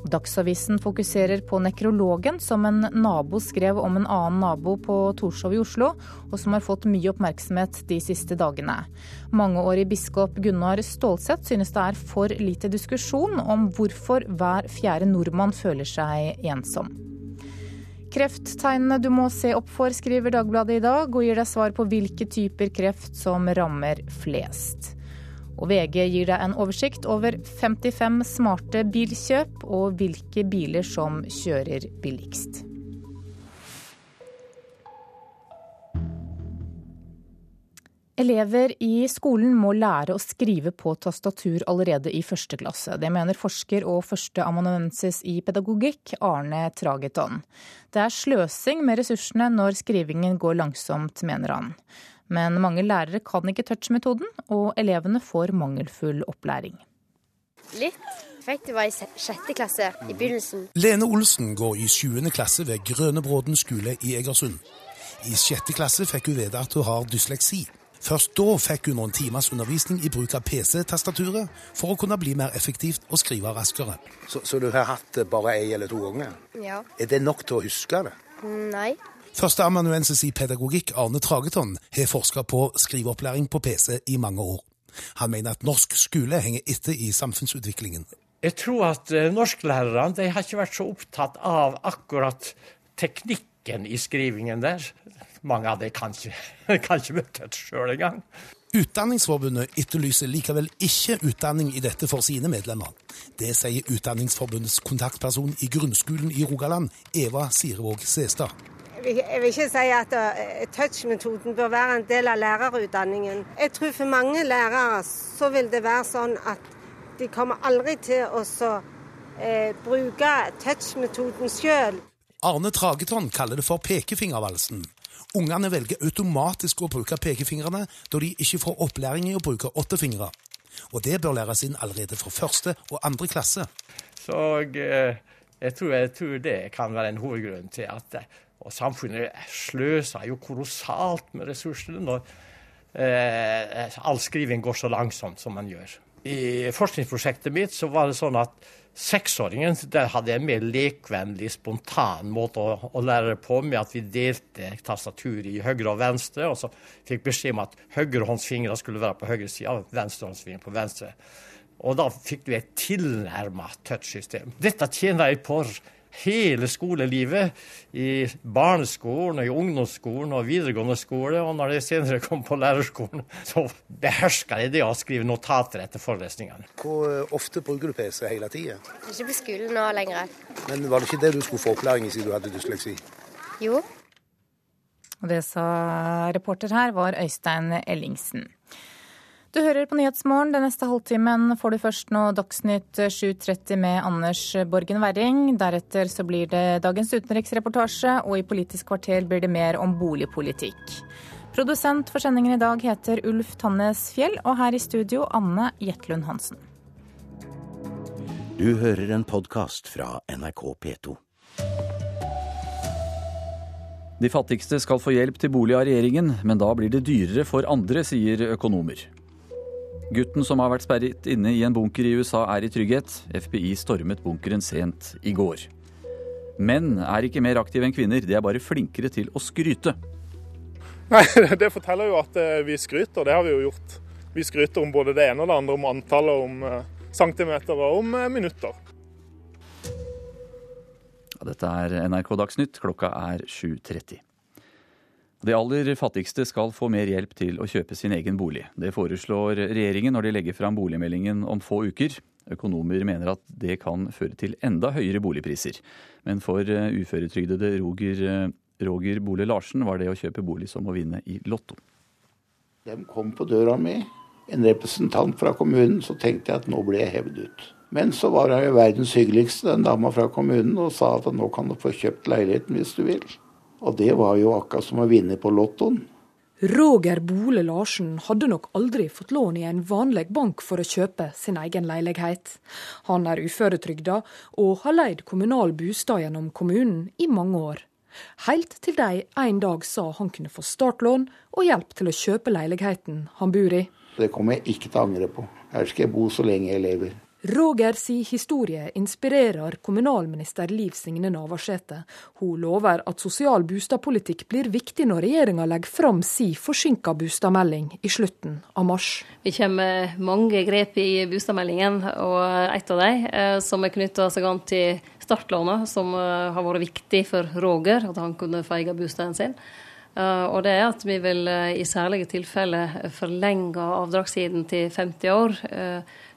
S2: Dagsavisen fokuserer på nekrologen som en nabo skrev om en annen nabo på Torshov i Oslo, og som har fått mye oppmerksomhet de siste dagene. Mangeårig biskop Gunnar Stålseth synes det er for lite diskusjon om hvorfor hver fjerde nordmann føler seg ensom. Krefttegnene du må se opp for, skriver Dagbladet i dag, og gir deg svar på hvilke typer kreft som rammer flest. Og VG gir deg en oversikt over 55 smarte bilkjøp og hvilke biler som kjører billigst. Elever i skolen må lære å skrive på tastatur allerede i første klasse. Det mener forsker og førsteamanuensis i pedagogikk Arne Trageton. Det er sløsing med ressursene når skrivingen går langsomt, mener han. Men mange lærere kan ikke touch-metoden, og elevene får mangelfull opplæring.
S44: Litt. Fikk det var i sjette klasse i begynnelsen.
S45: Lene Olsen går i sjuende klasse ved Grønebråden skole i Egersund. I sjette klasse fikk hun vite at hun har dysleksi. Først da fikk hun noen timers undervisning i bruk av PC-tastaturet for å kunne bli mer effektivt og skrive raskere.
S46: Så, så du har hatt det bare ei eller to ganger?
S44: Ja.
S46: Er det nok til å huske det?
S44: Nei.
S45: Førsteamanuensis i pedagogikk Arne Trageton har forska på skriveopplæring på PC i mange år. Han mener at norsk skole henger etter i samfunnsutviklingen.
S47: Jeg tror at eh, norsklærerne de har ikke vært så opptatt av akkurat teknikken i skrivingen der. Mange av dem kan ikke, <laughs> kan ikke møte det sjøl engang.
S45: Utdanningsforbundet etterlyser likevel ikke utdanning i dette for sine medlemmer. Det sier Utdanningsforbundets kontaktperson i grunnskolen i Rogaland, Eva Sirevåg Sestad.
S28: Jeg vil ikke si at eh, touch-metoden bør være en del av lærerutdanningen. Jeg tror for mange lærere så vil det være sånn at de kommer aldri til å eh, bruke touch-metoden sjøl.
S45: Arne Trageton kaller det for pekefingervalsen. Ungene velger automatisk å bruke pekefingrene da de ikke får opplæring i å bruke åtte fingre. Og det bør læres inn allerede fra første og andre klasse.
S47: Så jeg, Jeg tror, jeg tror, det kan være en hovedgrunn til at og samfunnet sløser jo kolossalt med ressursene når eh, all skriving går så langsomt som man gjør. I forskningsprosjektet mitt så var det sånn at seksåringen der hadde en mer lekvennlig, spontan måte å, å lære på, med at vi delte tastaturet i høyre og venstre, og så fikk beskjed om at høyrehåndsfingrene skulle være på høyre side, og venstrehåndsfingrene på venstre. Og da fikk du et tilnærma touchsystem. Dette tjener jeg på hele skolelivet. I barneskolen, i ungdomsskolen og videregående skole. Og når jeg senere kom på lærerskolen, så beherska jeg det å skrive notater etter forelesningene.
S46: Hvor ofte bruker du PC hele tida?
S44: Ikke på skolen nå lenger.
S46: Men var det ikke det du skulle få opplæring i siden du hadde dysleksi?
S44: Jo.
S2: Og det sa reporter her var Øystein Ellingsen. Du hører på Nyhetsmorgen. Den neste halvtimen får du først nå Dagsnytt 7.30 med Anders Borgen Werring. Deretter så blir det dagens utenriksreportasje, og i Politisk kvarter blir det mer om boligpolitikk. Produsent for sendingen i dag heter Ulf Tannes Fjell, og her i studio Anne Jetlund Hansen.
S48: Du hører en podkast fra NRK P2.
S49: De fattigste skal få hjelp til bolig av regjeringen, men da blir det dyrere for andre, sier økonomer. Gutten som har vært sperret inne i en bunker i USA er i trygghet. FBI stormet bunkeren sent i går. Menn er ikke mer aktive enn kvinner, de er bare flinkere til å skryte.
S32: Nei, <laughs> Det forteller jo at eh, vi skryter, det har vi jo gjort. Vi skryter om både det ene og det andre, om antallet, om eh, centimeter og om minutter. minutter.
S49: Dette er NRK Dagsnytt, klokka er 7.30. De aller fattigste skal få mer hjelp til å kjøpe sin egen bolig. Det foreslår regjeringen når de legger fram boligmeldingen om få uker. Økonomer mener at det kan føre til enda høyere boligpriser. Men for eh, uføretrygdede Roger, eh, Roger Bole Larsen var det å kjøpe bolig som å vinne i Lotto.
S33: De kom på døra mi, en representant fra kommunen, så tenkte jeg at nå ble jeg hevet ut. Men så var hun verdens hyggeligste, den dama fra kommunen, og sa at nå kan du få kjøpt leiligheten hvis du vil. Og det var jo akkurat som å vinne på lottoen.
S34: Roger Bole Larsen hadde nok aldri fått lån i en vanlig bank for å kjøpe sin egen leilighet. Han er uføretrygda og har leid kommunal bostad gjennom kommunen i mange år. Helt til de en dag sa han kunne få startlån og hjelp til å kjøpe leiligheten han bor i.
S33: Det kommer jeg ikke til å angre på. Her skal jeg bo så lenge jeg lever.
S34: Roger si historie inspirerer kommunalminister Liv Signe Navarsete. Hun lover at sosial bostadpolitikk blir viktig når regjeringa legger fram si forsinka bostadmelding i slutten av mars.
S35: Vi kommer mange grep i bostadmeldingen, og et av dem eh, som er knytta seg an til startlånet, som eh, har vært viktig for Roger, at han kunne feie bostaden sin. Uh, og det er at vi vil i særlige tilfeller forlenge avdragssiden til 50 år.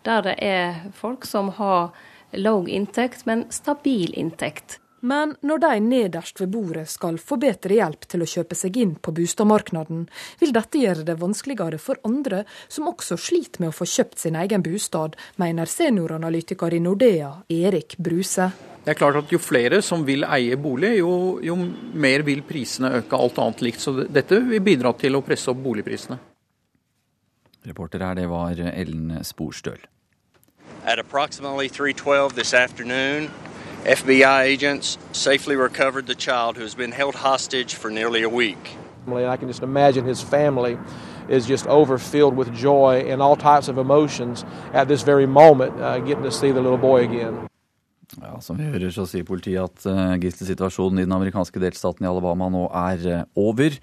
S35: Der det er folk som har lav inntekt, men stabil inntekt.
S34: Men når de nederst ved bordet skal få bedre hjelp til å kjøpe seg inn på boligmarkedet, vil dette gjøre det vanskeligere for andre som også sliter med å få kjøpt sin egen bostad, mener senioranalytiker i Nordea, Erik Bruse.
S30: Det er klart at Jo flere som vil eie bolig, jo, jo mer vil prisene øke, alt annet likt. Så dette vil bidra til å presse opp boligprisene.
S49: Reporter her, det var Ellen Sporstøl.
S5: At approximately 3:12 this afternoon, FBI agents safely recovered the child who has been held hostage for nearly a week.
S50: I can just imagine his family is just overfilled with joy and all types of emotions at this very moment, uh, getting to see the little boy again.
S49: Ja, Som vi hører, så sier politiet at uh, gisselsituasjonen i den amerikanske delstaten i Alabama nå er uh, over.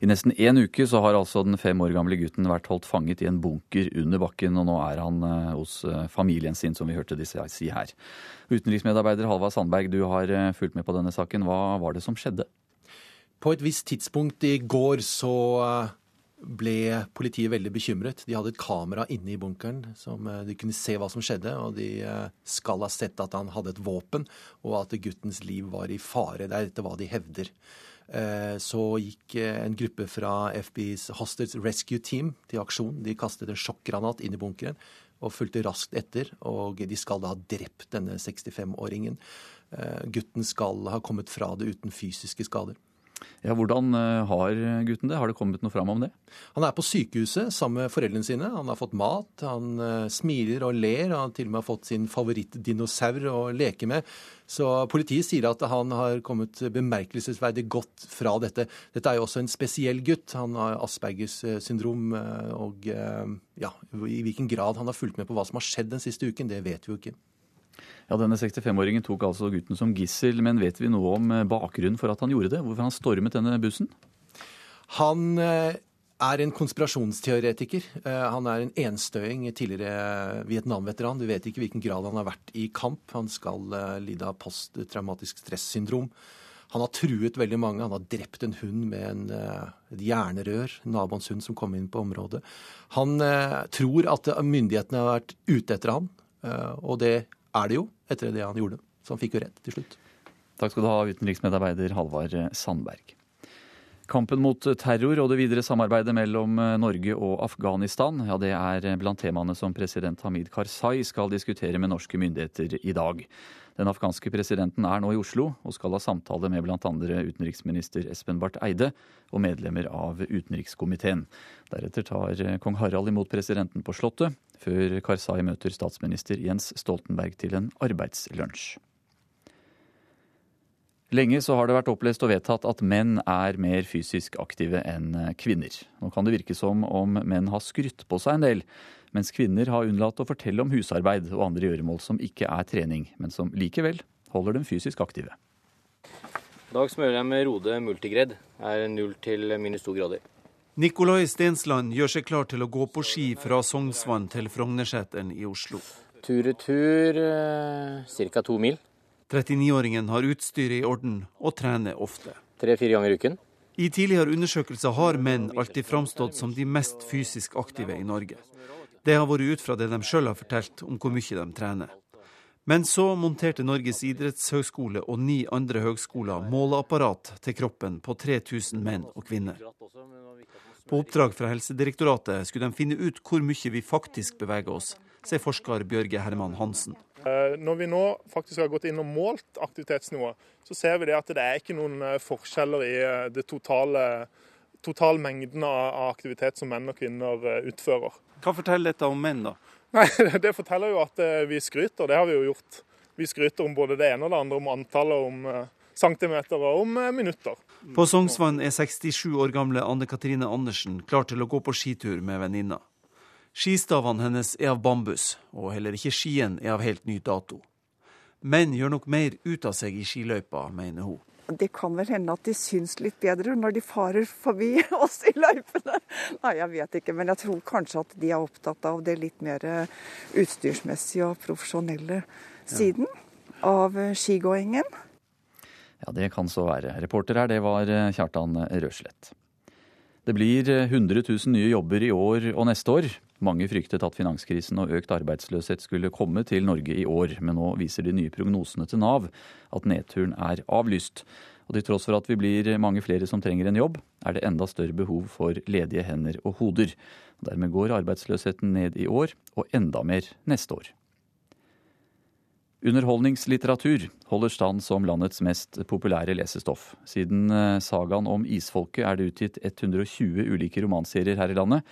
S49: I nesten én uke så har altså den fem år gamle gutten vært holdt fanget i en bunker under bakken, og nå er han eh, hos eh, familien sin, som vi hørte de si her. Utenriksmedarbeider Halvard Sandberg, du har eh, fulgt med på denne saken. Hva var det som skjedde?
S42: På et visst tidspunkt i går så ble politiet veldig bekymret. De hadde et kamera inne i bunkeren, som de kunne se hva som skjedde. Og de skal ha sett at han hadde et våpen, og at guttens liv var i fare. Det er dette hva de hevder. Eh, så gikk eh, en gruppe fra FBIs Hostage Rescue Team til aksjon. De kastet en sjokkgranat inn i bunkeren og fulgte raskt etter. Og de skal da ha drept denne 65-åringen. Eh, gutten skal ha kommet fra det uten fysiske skader.
S49: Ja, Hvordan eh, har gutten det? Har det kommet noe fram om det?
S42: Han er på sykehuset sammen med foreldrene sine. Han har fått mat, han uh, smiler og ler. Han har til og med fått sin favorittdinosaur å leke med. Så politiet sier at han har kommet bemerkelsesverdig godt fra dette. Dette er jo også en spesiell gutt. Han har Aspergers eh, syndrom. Og ja, i hvilken grad han har fulgt med på hva som har skjedd den siste uken, det vet vi jo ikke.
S49: Ja, Denne 65-åringen tok altså gutten som gissel, men vet vi noe om eh, bakgrunnen for at han gjorde det? Hvorfor han stormet denne bussen?
S42: Han eh, er en konspirasjonsteoretiker. Eh, han er en enstøing, tidligere Vietnam-veteran. Du vet ikke hvilken grad han har vært i kamp. Han skal lide av posttraumatisk stressyndrom. Han har truet veldig mange. Han har drept en hund med en, et jernrør, naboens hund som kom inn på området. Han tror at myndighetene har vært ute etter han, og det er det jo, etter det han gjorde. Så han fikk jo rett til slutt.
S49: Takk skal du ha, utenriksmedarbeider Halvard Sandberg. Kampen mot terror og det videre samarbeidet mellom Norge og Afghanistan, ja, det er blant temaene som president Hamid Karzai skal diskutere med norske myndigheter i dag. Den afghanske presidenten er nå i Oslo og skal ha samtale med bl.a. utenriksminister Espen Barth Eide og medlemmer av utenrikskomiteen. Deretter tar kong Harald imot presidenten på Slottet, før Karzai møter statsminister Jens Stoltenberg til en arbeidslunsj. Lenge så har det vært opplest og vedtatt at menn er mer fysisk aktive enn kvinner. Nå kan det virke som om menn har skrytt på seg en del, mens kvinner har unnlatt å fortelle om husarbeid og andre gjøremål som ikke er trening, men som likevel holder dem fysisk aktive.
S51: I dag smører jeg med Rode multigredd. Er null til minus to grader.
S52: Nikolai Stensland gjør seg klar til å gå på ski fra Sognsvann til Frognerseteren i Oslo.
S51: Tur-retur eh, ca. to mil.
S52: 39-åringen har utstyret i orden og trener ofte.
S51: Tre-fire ganger i uken.
S52: I tidligere undersøkelser har menn alltid framstått som de mest fysisk aktive i Norge. Det har vært ut fra det de sjøl har fortalt om hvor mye de trener. Men så monterte Norges idrettshøgskole og ni andre høgskoler måleapparat til kroppen på 3000 menn og kvinner. På oppdrag fra Helsedirektoratet skulle de finne ut hvor mye vi faktisk beveger oss, sier forsker Bjørge Herman Hansen.
S32: Eh, når vi nå faktisk har gått inn og målt aktivitetsnivået, så ser vi det at det er ikke noen eh, forskjeller i eh, det totale, totale mengden av aktivitet som menn og kvinner utfører.
S52: Hva forteller dette om menn, da?
S32: Nei, <laughs> Det forteller jo at vi skryter, det har vi jo gjort. Vi skryter om både det ene og det andre, om antallet, om centimeter og om minutter.
S52: På Sognsvann er 67 år gamle Anne Katrine Andersen klar til å gå på skitur med venninna. Skistavene hennes er av bambus, og heller ikke skien er av helt ny dato. Menn gjør nok mer ut av seg i skiløypa, mener hun.
S53: Det kan vel hende at de syns litt bedre når de farer forbi <laughs> oss i løypene. Nei, jeg vet ikke, men jeg tror kanskje at de er opptatt av det litt mer utstyrsmessige og profesjonelle siden av skigåingen.
S49: Ja, det kan så være. Reporter her, det var eh, Kjartan Røslett. Det blir 100 eh, 000 nye jobber i år og neste år. Mange fryktet at finanskrisen og økt arbeidsløshet skulle komme til Norge i år, men nå viser de nye prognosene til Nav at nedturen er avlyst. Og til tross for at vi blir mange flere som trenger en jobb, er det enda større behov for ledige hender og hoder. Dermed går arbeidsløsheten ned i år, og enda mer neste år. Underholdningslitteratur holder stand som landets mest populære lesestoff. Siden eh, sagaen om isfolket er det utgitt 120 ulike romanserier her i landet.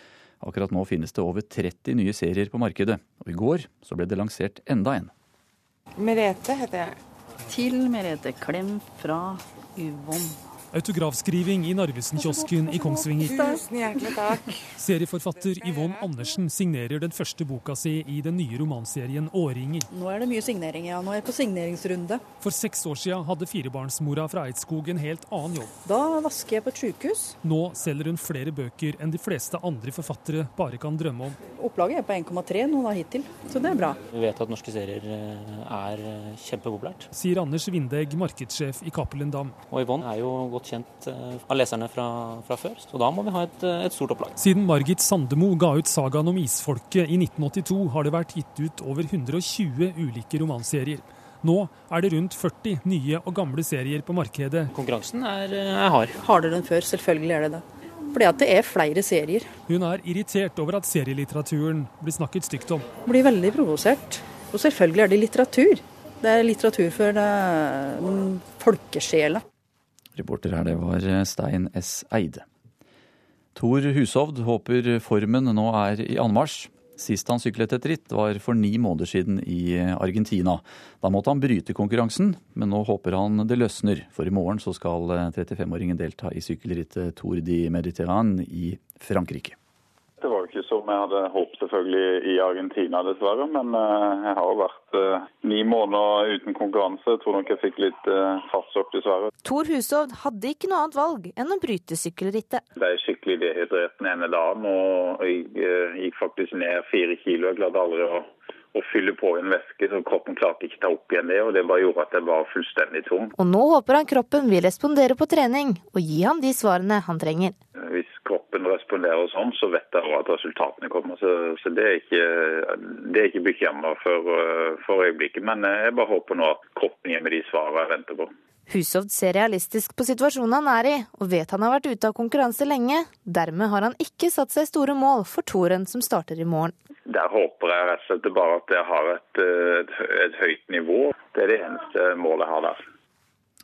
S49: Akkurat nå finnes det over 30 nye serier på markedet, og i går så ble det lansert enda en.
S54: Merete heter jeg. Til Merete Klem fra Yvonne.
S55: Autografskriving i Narvesen-kiosken i Kongsvinger.
S54: Tusen hjertelig takk.
S55: Serieforfatter Yvonne Andersen signerer den første boka si i den nye romanserien 'Årringer'.
S54: Nå er det mye signering, ja. Nå er jeg på signeringsrunde.
S55: For seks år siden hadde firebarnsmora fra Eidskog en helt annen jobb.
S54: Da vasker jeg på et sykehus.
S55: Nå selger hun flere bøker enn de fleste andre forfattere bare kan drømme om.
S54: Opplaget er på 1,3 nå da hittil, så det er bra.
S51: Vi vet at norske serier eh, er eh, kjempepopulært.
S55: Sier Anders Vindegg, markedssjef i Cappelen Dam.
S51: Og Yvonne er jo godt kjent eh, av leserne fra, fra før. Så da må vi ha et, eh, et stort opplag.
S55: Siden Margit Sandemo ga ut sagaen om isfolket i 1982, har det vært gitt ut over 120 ulike romanserier. Nå er det rundt 40 nye og gamle serier på markedet.
S51: Konkurransen er, eh, er hard.
S54: Hardere enn før, selvfølgelig er det det. Fordi at det er flere serier.
S55: Hun er irritert over at serielitteraturen blir snakket stygt om.
S54: Blir veldig provosert. Og selvfølgelig er det litteratur. Det er litteratur for folkesjela.
S49: Reporter her, det var Stein S. Eide. Tor Hushovd håper formen nå er i anmarsj. Sist han syklet et ritt var for ni måneder siden i Argentina. Da måtte han bryte konkurransen, men nå håper han det løsner. For i morgen så skal 35-åringen delta i sykkelrittet Tour de Mediterrane i Frankrike.
S56: Det var jo ikke som jeg hadde håpet selvfølgelig i Argentina, dessverre. Men eh, jeg har vært eh, ni måneder uten konkurranse. Jeg tror nok jeg fikk litt eh, fartsokk, dessverre.
S57: Tor Hushovd hadde ikke noe annet valg enn å bryte sykkelrittet.
S56: Det er skikkelig dehydrert den ene dagen, og jeg gikk faktisk ned fire kilo. Jeg klarte aldri å å fylle på en væske, så kroppen klarte ikke ta opp igjen det. og Det bare gjorde at jeg var fullstendig tom.
S57: Og nå håper han kroppen vil respondere på trening, og gi ham de svarene han trenger.
S56: Hvis kroppen responderer sånn, så vet jeg at resultatene kommer. Så, så det er ikke, det er ikke bekymra for, for øyeblikket. Men jeg bare håper nå at kroppen gir meg de svarene jeg venter på.
S57: Hushovd ser realistisk på situasjonen han er i, og vet han har vært ute av konkurranse lenge. Dermed har han ikke satt seg store mål for toren som starter i morgen.
S56: Der håper jeg rett og slett bare at jeg har et, et, et høyt nivå. Det er det eneste målet jeg har der.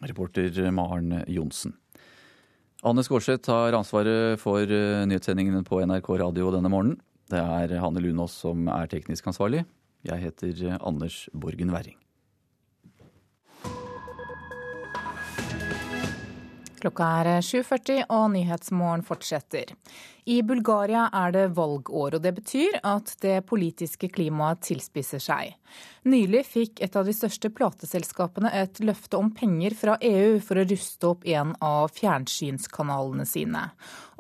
S49: Reporter Maren Johnsen. Anne Skårseth har ansvaret for nyhetssendingene på NRK Radio denne morgenen. Det er Hanne Lunås som er teknisk ansvarlig. Jeg heter Anders Borgen Werring.
S2: Klokka er 7.40 og Nyhetsmorgen fortsetter. I Bulgaria er det valgår, og det betyr at det politiske klimaet tilspisser seg. Nylig fikk et av de største plateselskapene et løfte om penger fra EU for å ruste opp en av fjernsynskanalene sine.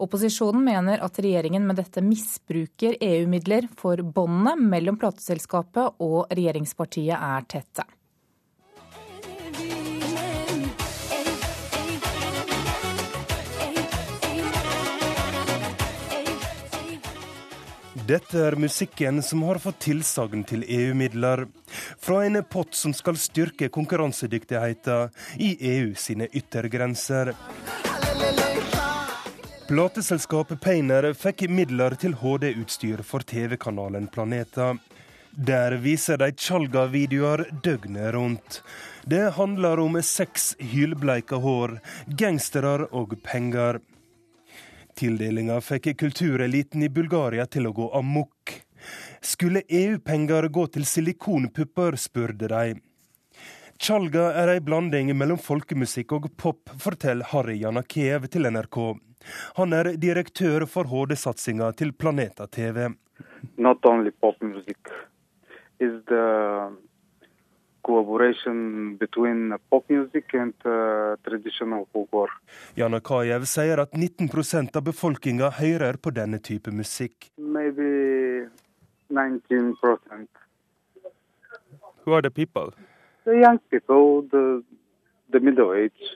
S2: Opposisjonen mener at regjeringen med dette misbruker EU-midler, for båndene mellom plateselskapet og regjeringspartiet er tette.
S58: Dette er musikken som har fått tilsagn til EU-midler. Fra en pott som skal styrke konkurransedyktigheten i EU sine yttergrenser. Plateselskapet Painer fikk midler til HD-utstyr for TV-kanalen Planeta. Der viser de Tjalga-videoer døgnet rundt. Det handler om seks hylbleika hår, gangstere og penger. Tildelinga fikk kultureliten i Bulgaria til å gå amok. Skulle EU-penger gå til silikonpupper, spurte de. Tjalga er ei blanding mellom folkemusikk og pop, forteller Harry Janakiev til NRK. Han er direktør for HD-satsinga til Planeta TV.
S59: Not only pop music is the collaboration between pop music and uh, traditional folklore.
S58: Janakajev sier at 19% av befolkninga hører på denne type musikk.
S59: Maybe 19%
S58: Who are the people?
S59: The young people, the, the middle age.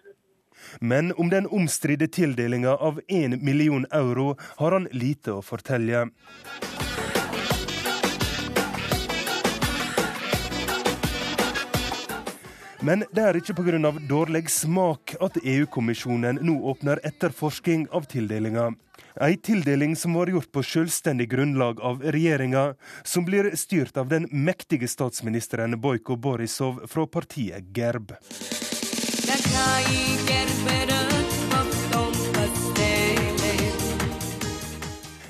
S58: Men om den omstridte tildelinga av 1 million euro har han lite å fortelle. Men det er ikke pga. dårlig smak at EU-kommisjonen nå åpner etterforsking av tildelinga. Ei tildeling som var gjort på selvstendig grunnlag av regjeringa, som blir styrt av den mektige statsministeren Bojko Borisov fra partiet Gerb.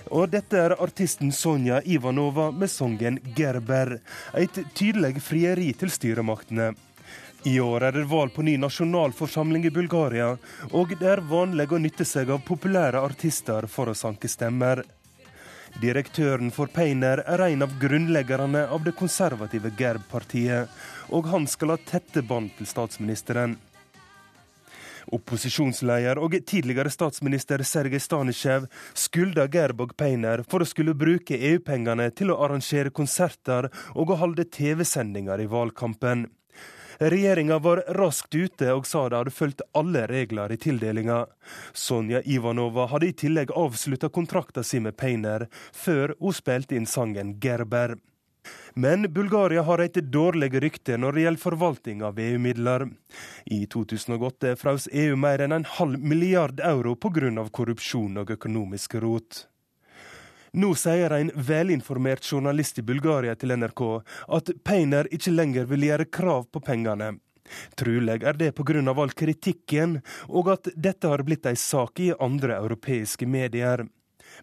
S58: Og dette er artisten Sonja Ivanova med sangen 'Gerber'. Et tydelig frieri til styremaktene. I år er det valg på ny nasjonalforsamling i Bulgaria, og det er vanlig å nytte seg av populære artister for å sanke stemmer. Direktøren for Peiner er en av grunnleggerne av det konservative Gerb-partiet, og han skal ha tette bånd til statsministeren. Opposisjonsleder og tidligere statsminister Sergej Stanisjev Gerb og Peiner for å skulle bruke EU-pengene til å arrangere konserter og å holde TV-sendinger i valgkampen. Regjeringa var raskt ute og sa de hadde fulgt alle regler i tildelinga. Sonja Ivanova hadde i tillegg avslutta kontrakta si med Painer før hun spilte inn sangen 'Gerber'. Men Bulgaria har et dårlig rykte når det gjelder forvaltning av EU-midler. I 2008 frøs EU mer enn en halv milliard euro pga. korrupsjon og økonomisk rot. Nå sier en velinformert journalist i Bulgaria til NRK at Peiner ikke lenger vil gjøre krav på pengene. Trolig er det pga. all kritikken, og at dette har blitt ei sak i andre europeiske medier.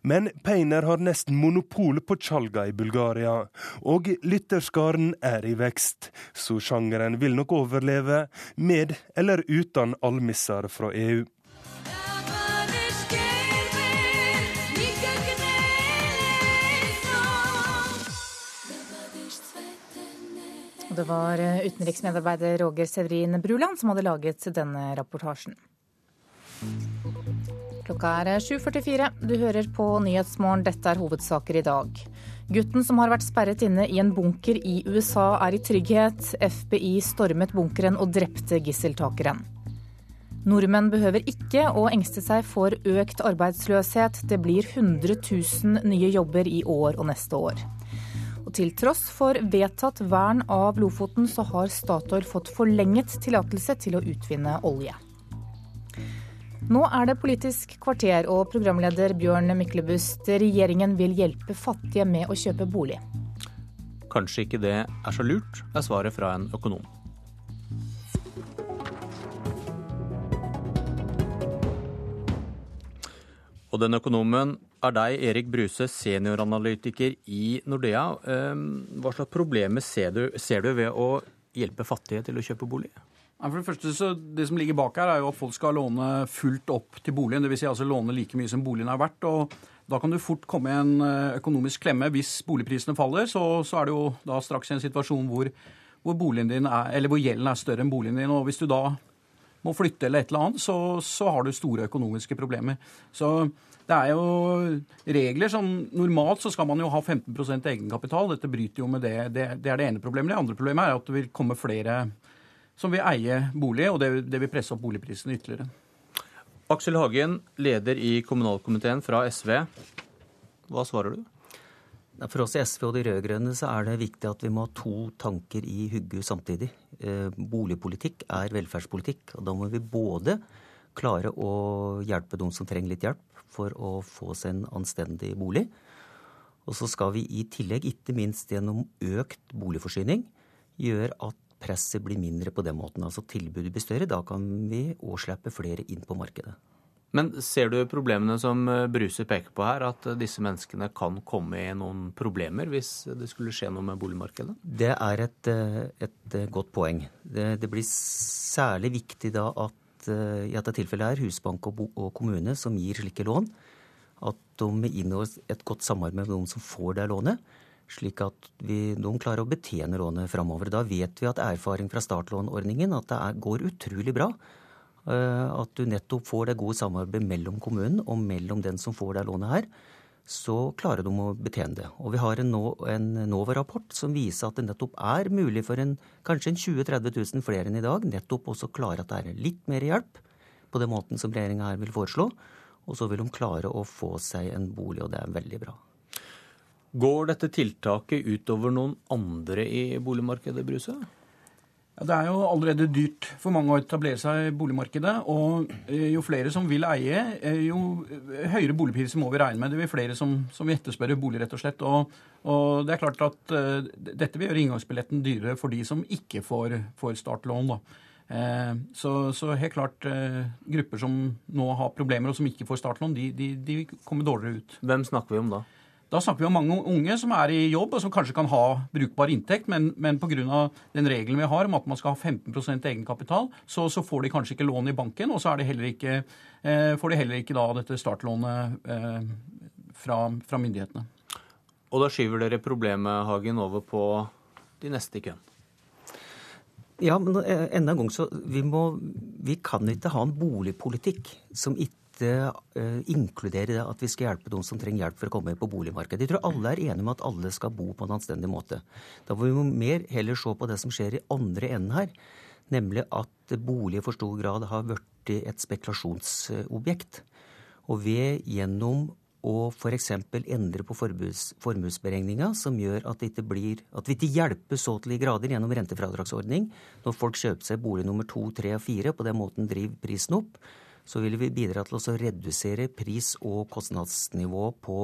S58: Men Peiner har nesten monopol på tjalga i Bulgaria, og lytterskaren er i vekst, så sjangeren vil nok overleve, med eller uten almisser fra EU.
S2: Det var utenriksmedarbeider Roger Severin Bruland som hadde laget denne rapportasjen. Klokka er 7.44. Du hører på Nyhetsmorgen. Dette er hovedsaker i dag. Gutten som har vært sperret inne i en bunker i USA, er i trygghet. FBI stormet bunkeren og drepte gisseltakeren. Nordmenn behøver ikke å engste seg for økt arbeidsløshet. Det blir 100 000 nye jobber i år og neste år. Og til tross for vedtatt vern av Lofoten, så har Statoil fått forlenget tillatelse til å utvinne olje. Nå er det Politisk kvarter og programleder Bjørn Myklebust. Regjeringen vil hjelpe fattige med å kjøpe bolig.
S60: Kanskje ikke det er så lurt, er svaret fra en økonom. Og den økonomen er deg, Erik Bruse, senioranalytiker i Nordea. Ehm, hva slags problemer ser du, ser du ved å hjelpe fattige til å kjøpe bolig?
S30: For Det første, så det som ligger bak her, er jo at folk skal låne fullt opp til boligen. Dvs. Si altså låne like mye som boligen er verdt. og Da kan du fort komme i en eh, økonomisk klemme. Hvis boligprisene faller, så, så er det jo da straks i en situasjon hvor, hvor, er, hvor, gjelden er større enn boligen din. og Hvis du da må flytte eller et eller annet, så, så har du store økonomiske problemer. Så det er jo regler som Normalt så skal man jo ha 15% egenkapital. Dette bryter jo med det. det. Det er det ene problemet. Det andre problemet er at det vil komme flere som vil eie bolig, og det, det vil presse opp boligprisene ytterligere.
S60: Aksel Hagen, leder i kommunalkomiteen fra SV. Hva svarer du?
S61: For oss i SV og de rød-grønne så er det viktig at vi må ha to tanker i hugget samtidig. Eh, boligpolitikk er velferdspolitikk. og Da må vi både klare å hjelpe de som trenger litt hjelp for å få seg en anstendig bolig. Og så skal vi i tillegg, ikke minst gjennom økt boligforsyning, gjøre at presset blir mindre på den måten. Altså tilbudet blir større. Da kan vi òg slippe flere inn på markedet.
S60: Men ser du problemene som eh, Bruse peker på her, at eh, disse menneskene kan komme i noen problemer hvis det skulle skje noe med boligmarkedet?
S61: Det er et, eh, et godt poeng. Det, det, blir særlig viktig da at i dette tilfellet er Husbank og, og kommune som gir slike lån, at de inngår et godt samarbeid med noen som får det lånet slik at vi, de klarer å betjene lånet framover. Da vet vi at erfaring fra startlånordningen at det er, går utrolig bra. Eh, at du nettopp får det gode samarbeidet mellom kommunen og mellom den som får det lånet her. Så klarer de å betjene det. Og vi har en, en NOVA-rapport som viser at det nettopp er mulig for en, kanskje en 20 000-30 000 flere enn i dag nettopp også klare at det er litt mer hjelp på den måten som regjeringa her vil foreslå. Og så vil de klare å få seg en bolig, og det er veldig bra.
S60: Går dette tiltaket utover noen andre i boligmarkedet, Bruse?
S30: Ja, det er jo allerede dyrt for mange å etablere seg i boligmarkedet. Og eh, jo flere som vil eie, eh, jo høyere boligpriser må vi regne med. Det blir flere som, som etterspør bolig, rett og slett. Og, og, det er klart at uh, dette vil gjøre inngangsbilletten dyrere for de som ikke får, får startlån. da. Uh, så, så, helt klart, uh, grupper som nå har problemer og som ikke får startlån, de, de, de kommer dårligere ut.
S60: Hvem snakker vi om da?
S30: Da snakker vi om mange unge som er i jobb og som kanskje kan ha brukbar inntekt, men, men pga. den regelen vi har om at man skal ha 15% egenkapital, så, så får de kanskje ikke lån i banken, og så de ikke, eh, får de heller ikke da dette startlånet eh, fra, fra myndighetene.
S60: Og da skyver dere problemet, Hagen, over på de neste i køen?
S61: Ja, men eh, enda en gang så vi, må, vi kan ikke ha en boligpolitikk som ikke dette uh, inkluderer at vi skal hjelpe de som trenger hjelp for å komme inn på boligmarkedet. Jeg tror alle er enige om at alle skal bo på en anstendig måte. Da må vi mer heller se på det som skjer i andre enden her. Nemlig at bolig i for stor grad har blitt et spekulasjonsobjekt. Og ved gjennom å f.eks. endre på formuesberegninga, som gjør at, det blir, at vi ikke hjelper så til de grader gjennom rentefradragsordning når folk kjøper seg bolig nummer to, tre og fire, på den måten driver prisen opp, så vil vi bidra til å redusere pris- og kostnadsnivå på,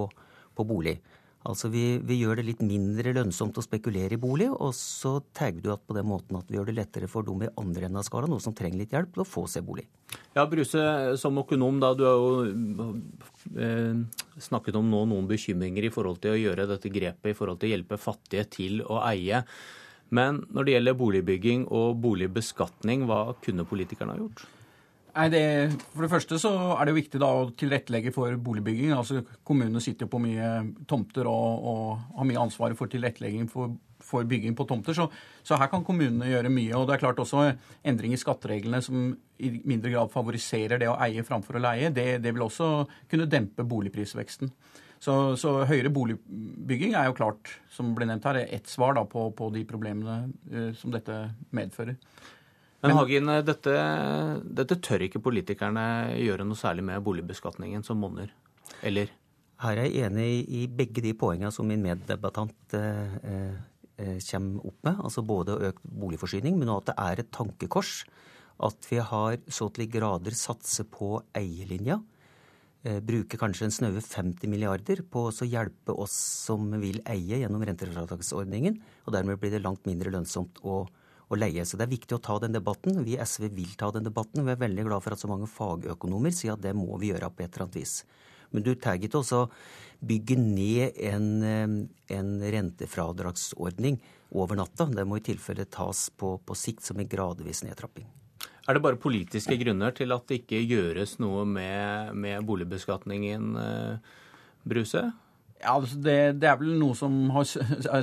S61: på, bolig. Altså vi, vi, gjør det litt mindre lønnsomt å spekulere i bolig, og så tagger du at på den måten at vi gjør det lettere for de i andre enden av skala, noe som trenger litt hjelp, til å få seg bolig.
S60: Ja, Bruse, som økonom, da, du har jo eh, snakket om nå noen bekymringer i forhold til å gjøre dette grepet i forhold til å hjelpe fattige til å eie. Men når det gjelder boligbygging og boligbeskatning, hva kunne politikerne ha gjort?
S30: Nei, det, For det første så er det jo viktig da å tilrettelegge for boligbygging. Altså Kommunene sitter på mye tomter og, og har mye ansvar for tilrettelegging for, for bygging på tomter. Så, så, her kan kommunene gjøre mye. Og det er klart også endring i skattereglene som i mindre grad favoriserer det å eie framfor å leie. Det, det vil også kunne dempe boligprisveksten. Så, så, høyere boligbygging er jo klart, som ble nevnt her, ett svar da på, på de problemene uh, som dette medfører.
S60: Men Hagen, dette, dette, tør ikke politikerne gjøre noe særlig med boligbeskatningen som monner, eller?
S61: Her er jeg enig i begge de poengene som min meddebattant eh, eh, kommer opp med. Altså både økt boligforsyning, men også at det er et tankekors at vi har så til de grader satser på eierlinja. Eh, bruker kanskje en snaue 50 milliarder på å hjelpe oss som vil eie gjennom rentefradragsordningen. Og dermed blir det langt mindre lønnsomt å å leie. Så det er viktig å ta den debatten. Vi i SV vil ta den debatten. Vi er veldig glad for at så mange fagøkonomer sier at det må vi gjøre på et eller annet vis. Men du tar ikke også bygge ned en, en, rentefradragsordning over natta. Det må i tilfelle tas på, på sikt som en gradvis nedtrapping.
S60: Er det bare politiske grunner til at det ikke gjøres noe med, med boligbeskatningen, eh, Bruse?
S30: Ja, altså det, det, er vel noe som har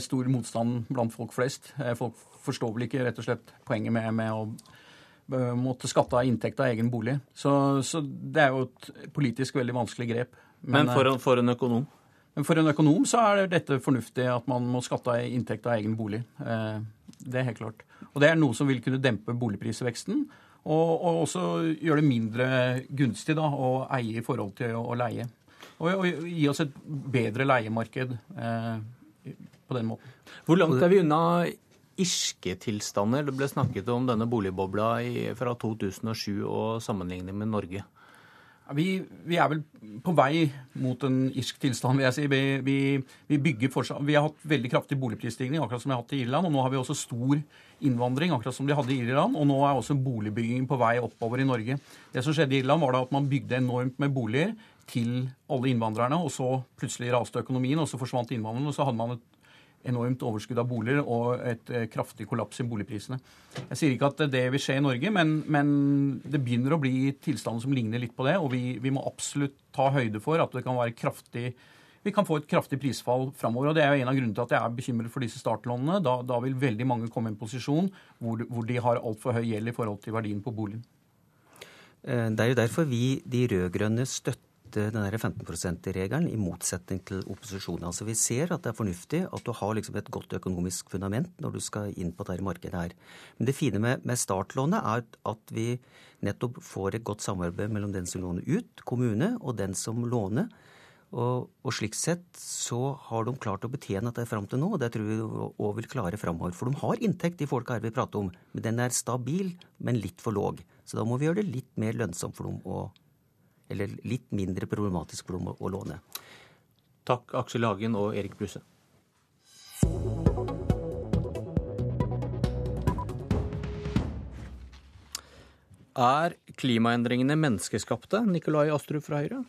S30: stor motstand blant folk flest. Eh, folk forstår vel ikke rett og slett poenget med, med å eh, måtte skatte av inntekt av egen bolig. Så, så, det er jo et politisk veldig vanskelig grep.
S60: Men, Men for, for, en økonom?
S30: Men for en økonom så er dette fornuftig, at man må skatte av inntekt av egen bolig. Det er helt klart. Og det er noe som vil kunne dempe boligprisveksten. Og, og også gjøre det mindre gunstig da, å eie i forhold til å, å leie. Og, og, gi oss et bedre leiemarked eh, på den måten.
S60: Hvor langt er vi unna irske tilstander? Det ble snakket om denne boligbobla fra 2007 og sammenlignet med Norge.
S30: Vi, vi, er vel på vei mot en irsk tilstand, vil jeg si. Vi, vi, vi, bygger fortsatt, vi har hatt veldig kraftig boligprisstigning, akkurat som vi har hatt i Irland. Og nå har vi også stor innvandring, akkurat som de hadde i Irland. Og nå er også boligbyggingen på vei oppover i Norge. Det som skjedde i Irland, var da at man bygde enormt med boliger til alle innvandrerne, og så plutselig raste økonomien, og så forsvant innvandrerne, og så hadde man et enormt overskudd av boliger og et eh, kraftig kollaps i boligprisene. Jeg sier ikke at det vil skje i Norge, men, men det begynner å bli tilstander som ligner litt på det. Og vi, vi, må absolutt ta høyde for at det kan være kraftig vi kan få et kraftig prisfall framover. Og det er jo en av grunnene til at jeg er bekymret for disse startlånene. Da, da vil veldig mange komme i en posisjon hvor, hvor de har altfor høy gjeld i forhold til verdien på boligen.
S61: Eh, det er jo derfor vi, de rød-grønne, støtter den 15 %-regelen, i motsetning til opposisjonen. Altså Vi ser at det er fornuftig at du har liksom et godt økonomisk fundament når du skal inn på dette markedet her. Men det fine med, med startlånet er at vi nettopp får et godt samarbeid mellom den som låner ut, kommune, og den som låner. Og, og slik sett så har de klart å betjene dette fram til nå, og det tror vi òg vil klare framover. For de har inntekt, de folka her vi prater om, men den er stabil, men litt for låg. Så da må vi gjøre det litt mer lønnsomt for dem å eller litt mindre problematisk for dem å låne.
S60: Takk, Aksel Hagen og Erik Bruse. Er klimaendringene menneskeskapte? Nikolai Astrup fra Høyre?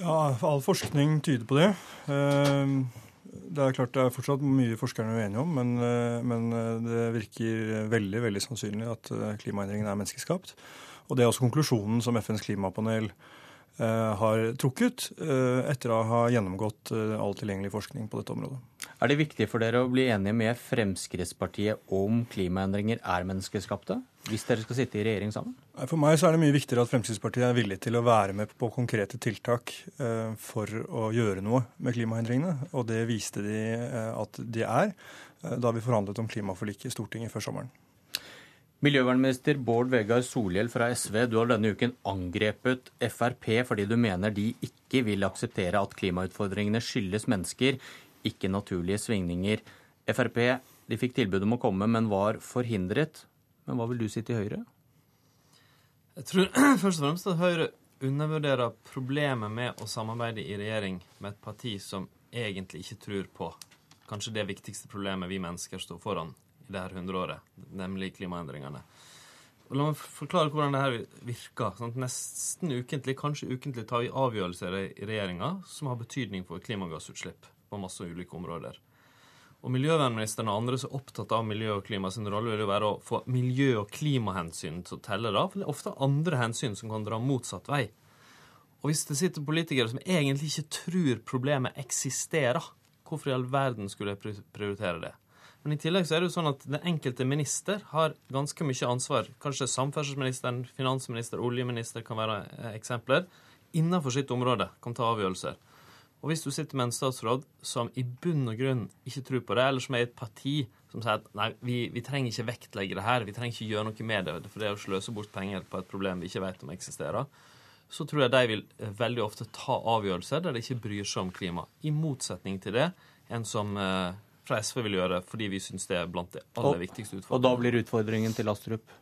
S62: Ja, all forskning tyder på det. Eh, det er klart det er fortsatt mye forskerne er uenige om, men, eh, men eh, det virker veldig veldig sannsynlig at klimaendringene er menneskeskapt. Og det er også konklusjonen som FNs klimapanel eh, har trukket eh, etter å ha gjennomgått eh, all tilgjengelig forskning på dette området.
S60: Er det viktig for dere å bli enige med Fremskrittspartiet om klimaendringer er menneskeskapte? Hvis dere skal sitte i regjering sammen?
S62: For meg så er det mye viktigere at Fremskrittspartiet er villig til å være med på konkrete tiltak for å gjøre noe med klimaendringene. Og det viste de at de er da vi forhandlet om klimaforliket i Stortinget før sommeren.
S60: Miljøvernminister Bård Vegar Solhjell fra SV, du har denne uken angrepet Frp fordi du mener de ikke vil akseptere at klimautfordringene skyldes mennesker, ikke naturlige svingninger. Frp de fikk tilbud om å komme, men var forhindret. Men hva vil du si til Høyre?
S63: Jeg tror <clears throat> først og fremst at Høyre undervurderer problemet med å samarbeide i regjering med et parti som egentlig ikke tror på kanskje det viktigste problemet vi mennesker står foran i det her hundreåret, nemlig klimaendringene. Og la meg forklare hvordan det her virker. Sånn nesten ukentlig, kanskje ukentlig, tar vi avgjørelser i regjeringa som har betydning for klimagassutslipp på masse ulike områder. Og miljøvernministeren og andre som er opptatt av miljø og klima sin rolle, vil jo være å få miljø- og klimahensyn til å telle, da. For det er ofte andre hensyn som kan dra motsatt vei. Og hvis det sitter politikere som egentlig ikke tror problemet eksisterer, hvorfor i all verden skulle jeg prioritere det? Men i tillegg så er det jo sånn at den enkelte minister har ganske mye ansvar. Kanskje samferdselsministeren, finansminister, oljeminister kan være eh, eksempler. Innenfor sitt område kan ta avgjørelser. Og hvis du sitter med en statsråd som i bunn og grunn ikke tror på det, eller som er i et parti som sier at nei, vi, vi, trenger ikke vektlegge det her, vi trenger ikke gjøre noe med det, for det er å sløse bort penger på et problem vi ikke vet om eksisterer, så tror jeg de vil eh, veldig ofte ta avgjørelser der de ikke bryr seg om klima. I motsetning til det en som eh, fra SV vil gjøre, fordi vi syns det er blant de aller og, viktigste utfordringene.
S60: Og da blir utfordringen til Astrup?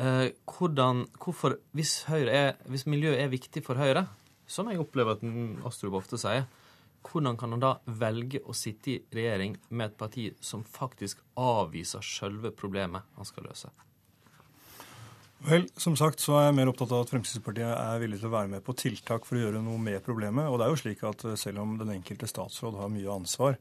S63: Eh, hvordan, hvorfor, hvis, er, hvis miljø er viktig for Høyre, som jeg opplever at Astrup ofte sier, hvordan kan han da velge å sitte i regjering med et parti som faktisk avviser selve problemet han skal løse?
S62: Vel, som sagt så er jeg mer opptatt av at Fremskrittspartiet er villig til å være med på tiltak for å gjøre noe med problemet. Og det er jo slik at eh, selv om den enkelte statsråd har mye ansvar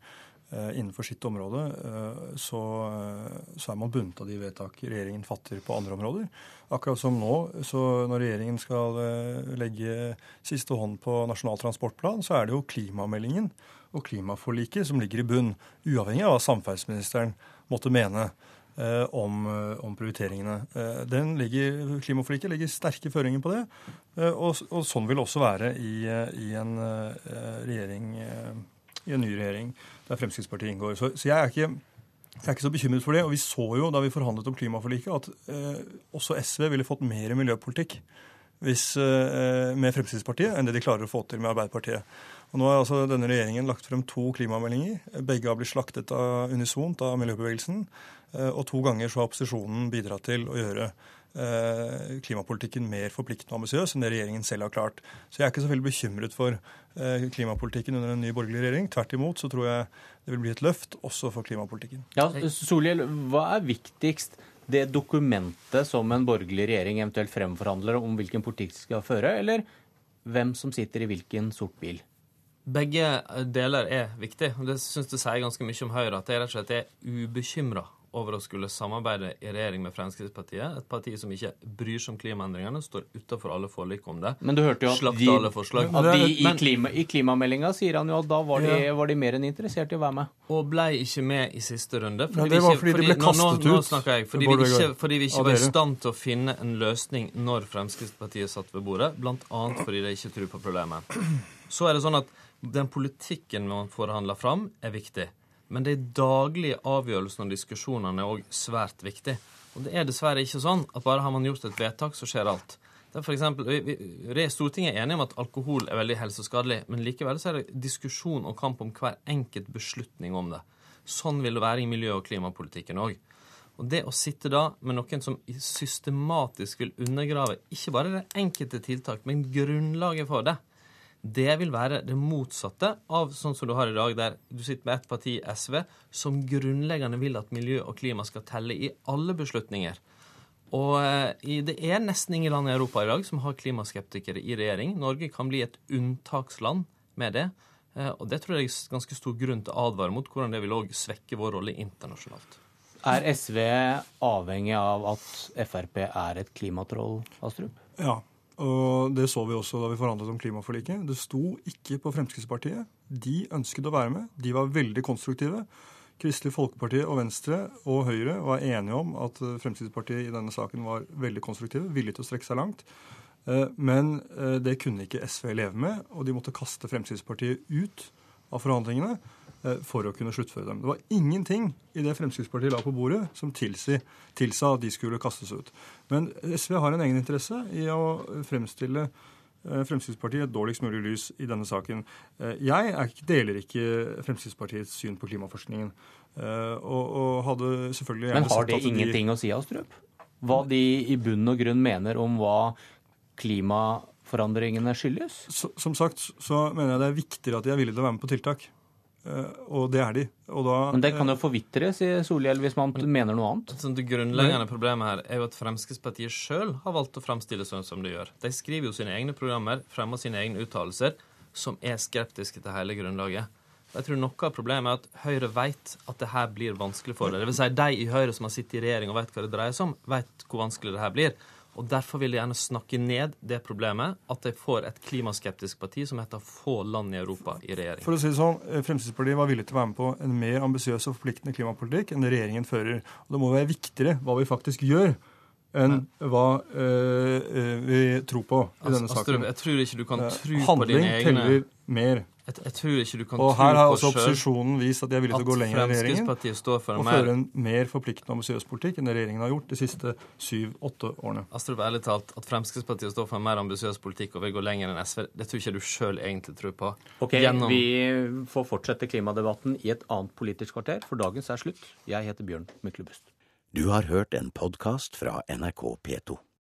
S62: innenfor sitt område, eh, så, eh, så, er man bundet av de vedtak regjeringen fatter på andre områder. Akkurat som nå, så når regjeringen skal eh, legge siste hånd på Nasjonal transportplan, så er det jo klimameldingen og klimaforliket som ligger i bunn, uavhengig av hva samferdselsministeren måtte mene. Eh, om, eh, om, prioriteringene. Eh, ligger, klimaforliket legger sterke føringer på det. Og, og sånn vil det også være i, i, en regjering, i en ny regjering der Fremskrittspartiet inngår. Så, så jeg, er ikke, jeg, er ikke, så bekymret for det. Og vi så jo da vi forhandlet om klimaforliket, at eh, også SV ville fått mer miljøpolitikk hvis, eh, med Fremskrittspartiet enn det de klarer å få til med Arbeiderpartiet. Og Nå har altså denne regjeringen lagt frem to klimameldinger. Begge har blitt slaktet av unisont av miljøbevegelsen. Eh, og to ganger så har opposisjonen bidratt til å gjøre klimapolitikken mer forpliktende og ambisiøs enn det regjeringen selv har klart. Så jeg er ikke så veldig bekymret for eh, klimapolitikken under en ny borgerlig regjering. Tvert imot så tror jeg det vil bli et løft også for klimapolitikken.
S60: Ja, Solhjell, hva er viktigst? Det dokumentet som en borgerlig regjering eventuelt fremforhandler om hvilken politikk de skal føre, eller hvem som sitter i hvilken sort bil?
S63: Begge deler er viktig. og Det syns det sier ganske mye om Høyre. At jeg rett og slett er ubekymra over å skulle samarbeide i regjering med Fremskrittspartiet. Et parti som ikke bryr seg om klimaendringene, står utafor alle forlik om det.
S60: Men du hørte jo at de, at de i, klima, i klimameldinga sier han jo at da var de, ja. var de, mer enn interessert i å være med.
S63: Og ble ikke med i siste runde.
S62: Fordi ja, det var fordi, fordi de ble kastet nå, nå,
S63: nå snakker jeg, fordi vi ikke, fordi vi ikke var i stand til å finne en løsning når Fremskrittspartiet satt ved bordet, bl.a. fordi de ikke tror på problemet. Så er det sånn at den politikken man forhandler fram, er viktig. Men de daglige avgjørelsene og diskusjonene er òg svært viktig. Og det er dessverre ikke sånn at bare har man gjort et vedtak, så skjer alt. Det er for eksempel, vi, vi, Stortinget er enige om at alkohol er veldig helseskadelig, men likevel så er det diskusjon og kamp om hver enkelt beslutning om det. Sånn vil det være i miljø- og klimapolitikken òg. Og det å sitte da med noen som systematisk vil undergrave ikke bare det enkelte tiltak, men grunnlaget for det, det vil være det motsatte av sånn som du har i dag, der du sitter med ett parti, SV, som grunnleggende vil at miljø og klima skal telle i alle beslutninger. Og eh, det er nesten ingen land i Europa i dag som har klimaskeptikere i regjering. Norge kan bli et unntaksland med det. Eh, og det tror jeg er ganske stor grunn til å advare mot hvordan det vil òg svekke vår rolle internasjonalt.
S60: Er SV avhengig av at Frp er et klimatroll, Astrup?
S62: Ja, og Det så vi også da vi forhandlet om klimaforliket. Det sto ikke på Fremskrittspartiet. De ønsket å være med. De var veldig konstruktive. Kristelig Folkeparti og Venstre og Høyre var enige om at Fremskrittspartiet i denne saken var veldig konstruktive, villige til å strekke seg langt. Eh, men eh, det kunne ikke SV leve med, og de måtte kaste Fremskrittspartiet ut av forhandlingene. Eh, for å kunne sluttføre dem. Det var ingenting i det Fremskrittspartiet la på bordet som tilsi, tilsa at de skulle kastes ut. Men SV har en egeninteresse i å fremstille eh, Fremskrittspartiet et dårligst mulig lys i denne saken. Eh, jeg deler ikke Fremskrittspartiets syn på klimaforskningen. Og, og hadde selvfølgelig
S60: Men har det ingenting de... å si, Astrup? Hva de i bunn og grunn mener om hva klimaforandringene skyldes?
S62: Så, som sagt så mener jeg det er viktigere at de er villige til å være med på tiltak. Uh, og det er de. Da,
S60: Men det kan jo forvitre, sier Solhjell, hvis man mener noe annet.
S63: Sånn, det grunnleggende problemet her er jo at Fremskrittspartiet sjøl har valgt å fremstille sånn som de gjør. De skriver jo sine egne programmer, fremmer sine egne uttalelser, som er skeptiske til hele grunnlaget. Jeg tror Noe av problemet er at Høyre vet at det her blir vanskelig for dem. Det vil si, de i Høyre som har sittet i regjering og vet hva det dreier seg om, vet hvor vanskelig det her blir. Og Derfor vil jeg gjerne snakke ned det problemet at de får et klimaskeptisk parti som heter få land i Europa i regjering.
S62: For å si det sånn, Fremskrittspartiet var villig til å være med på en mer ambisiøs og forpliktende klimapolitikk enn det regjeringen fører. Og Det må være viktigere hva vi faktisk gjør, enn hva øh, vi tror på i
S63: altså,
S62: denne saken.
S63: Jeg tror ikke du kan tro på dine egne Handling
S62: teller mer.
S63: Jeg, jeg, tror ikke du kan
S62: og her har
S63: på
S62: også opposisjonen vist at de er villige til å gå lenger enn regjeringen og
S63: mer...
S62: føre en mer forpliktende og ambisiøs politikk enn det regjeringen har gjort de siste syv-åtte årene.
S63: Astrup, ærlig talt, At Fremskrittspartiet står for en mer ambisiøs politikk og vil gå lenger enn SV, det tror ikke du sjøl egentlig tror på.
S60: Ok, Gjennom... Vi får fortsette klimadebatten i et annet politisk kvarter, for dagens er slutt. Jeg heter Bjørn Myklebust.
S64: Du har hørt en podkast fra NRK P2.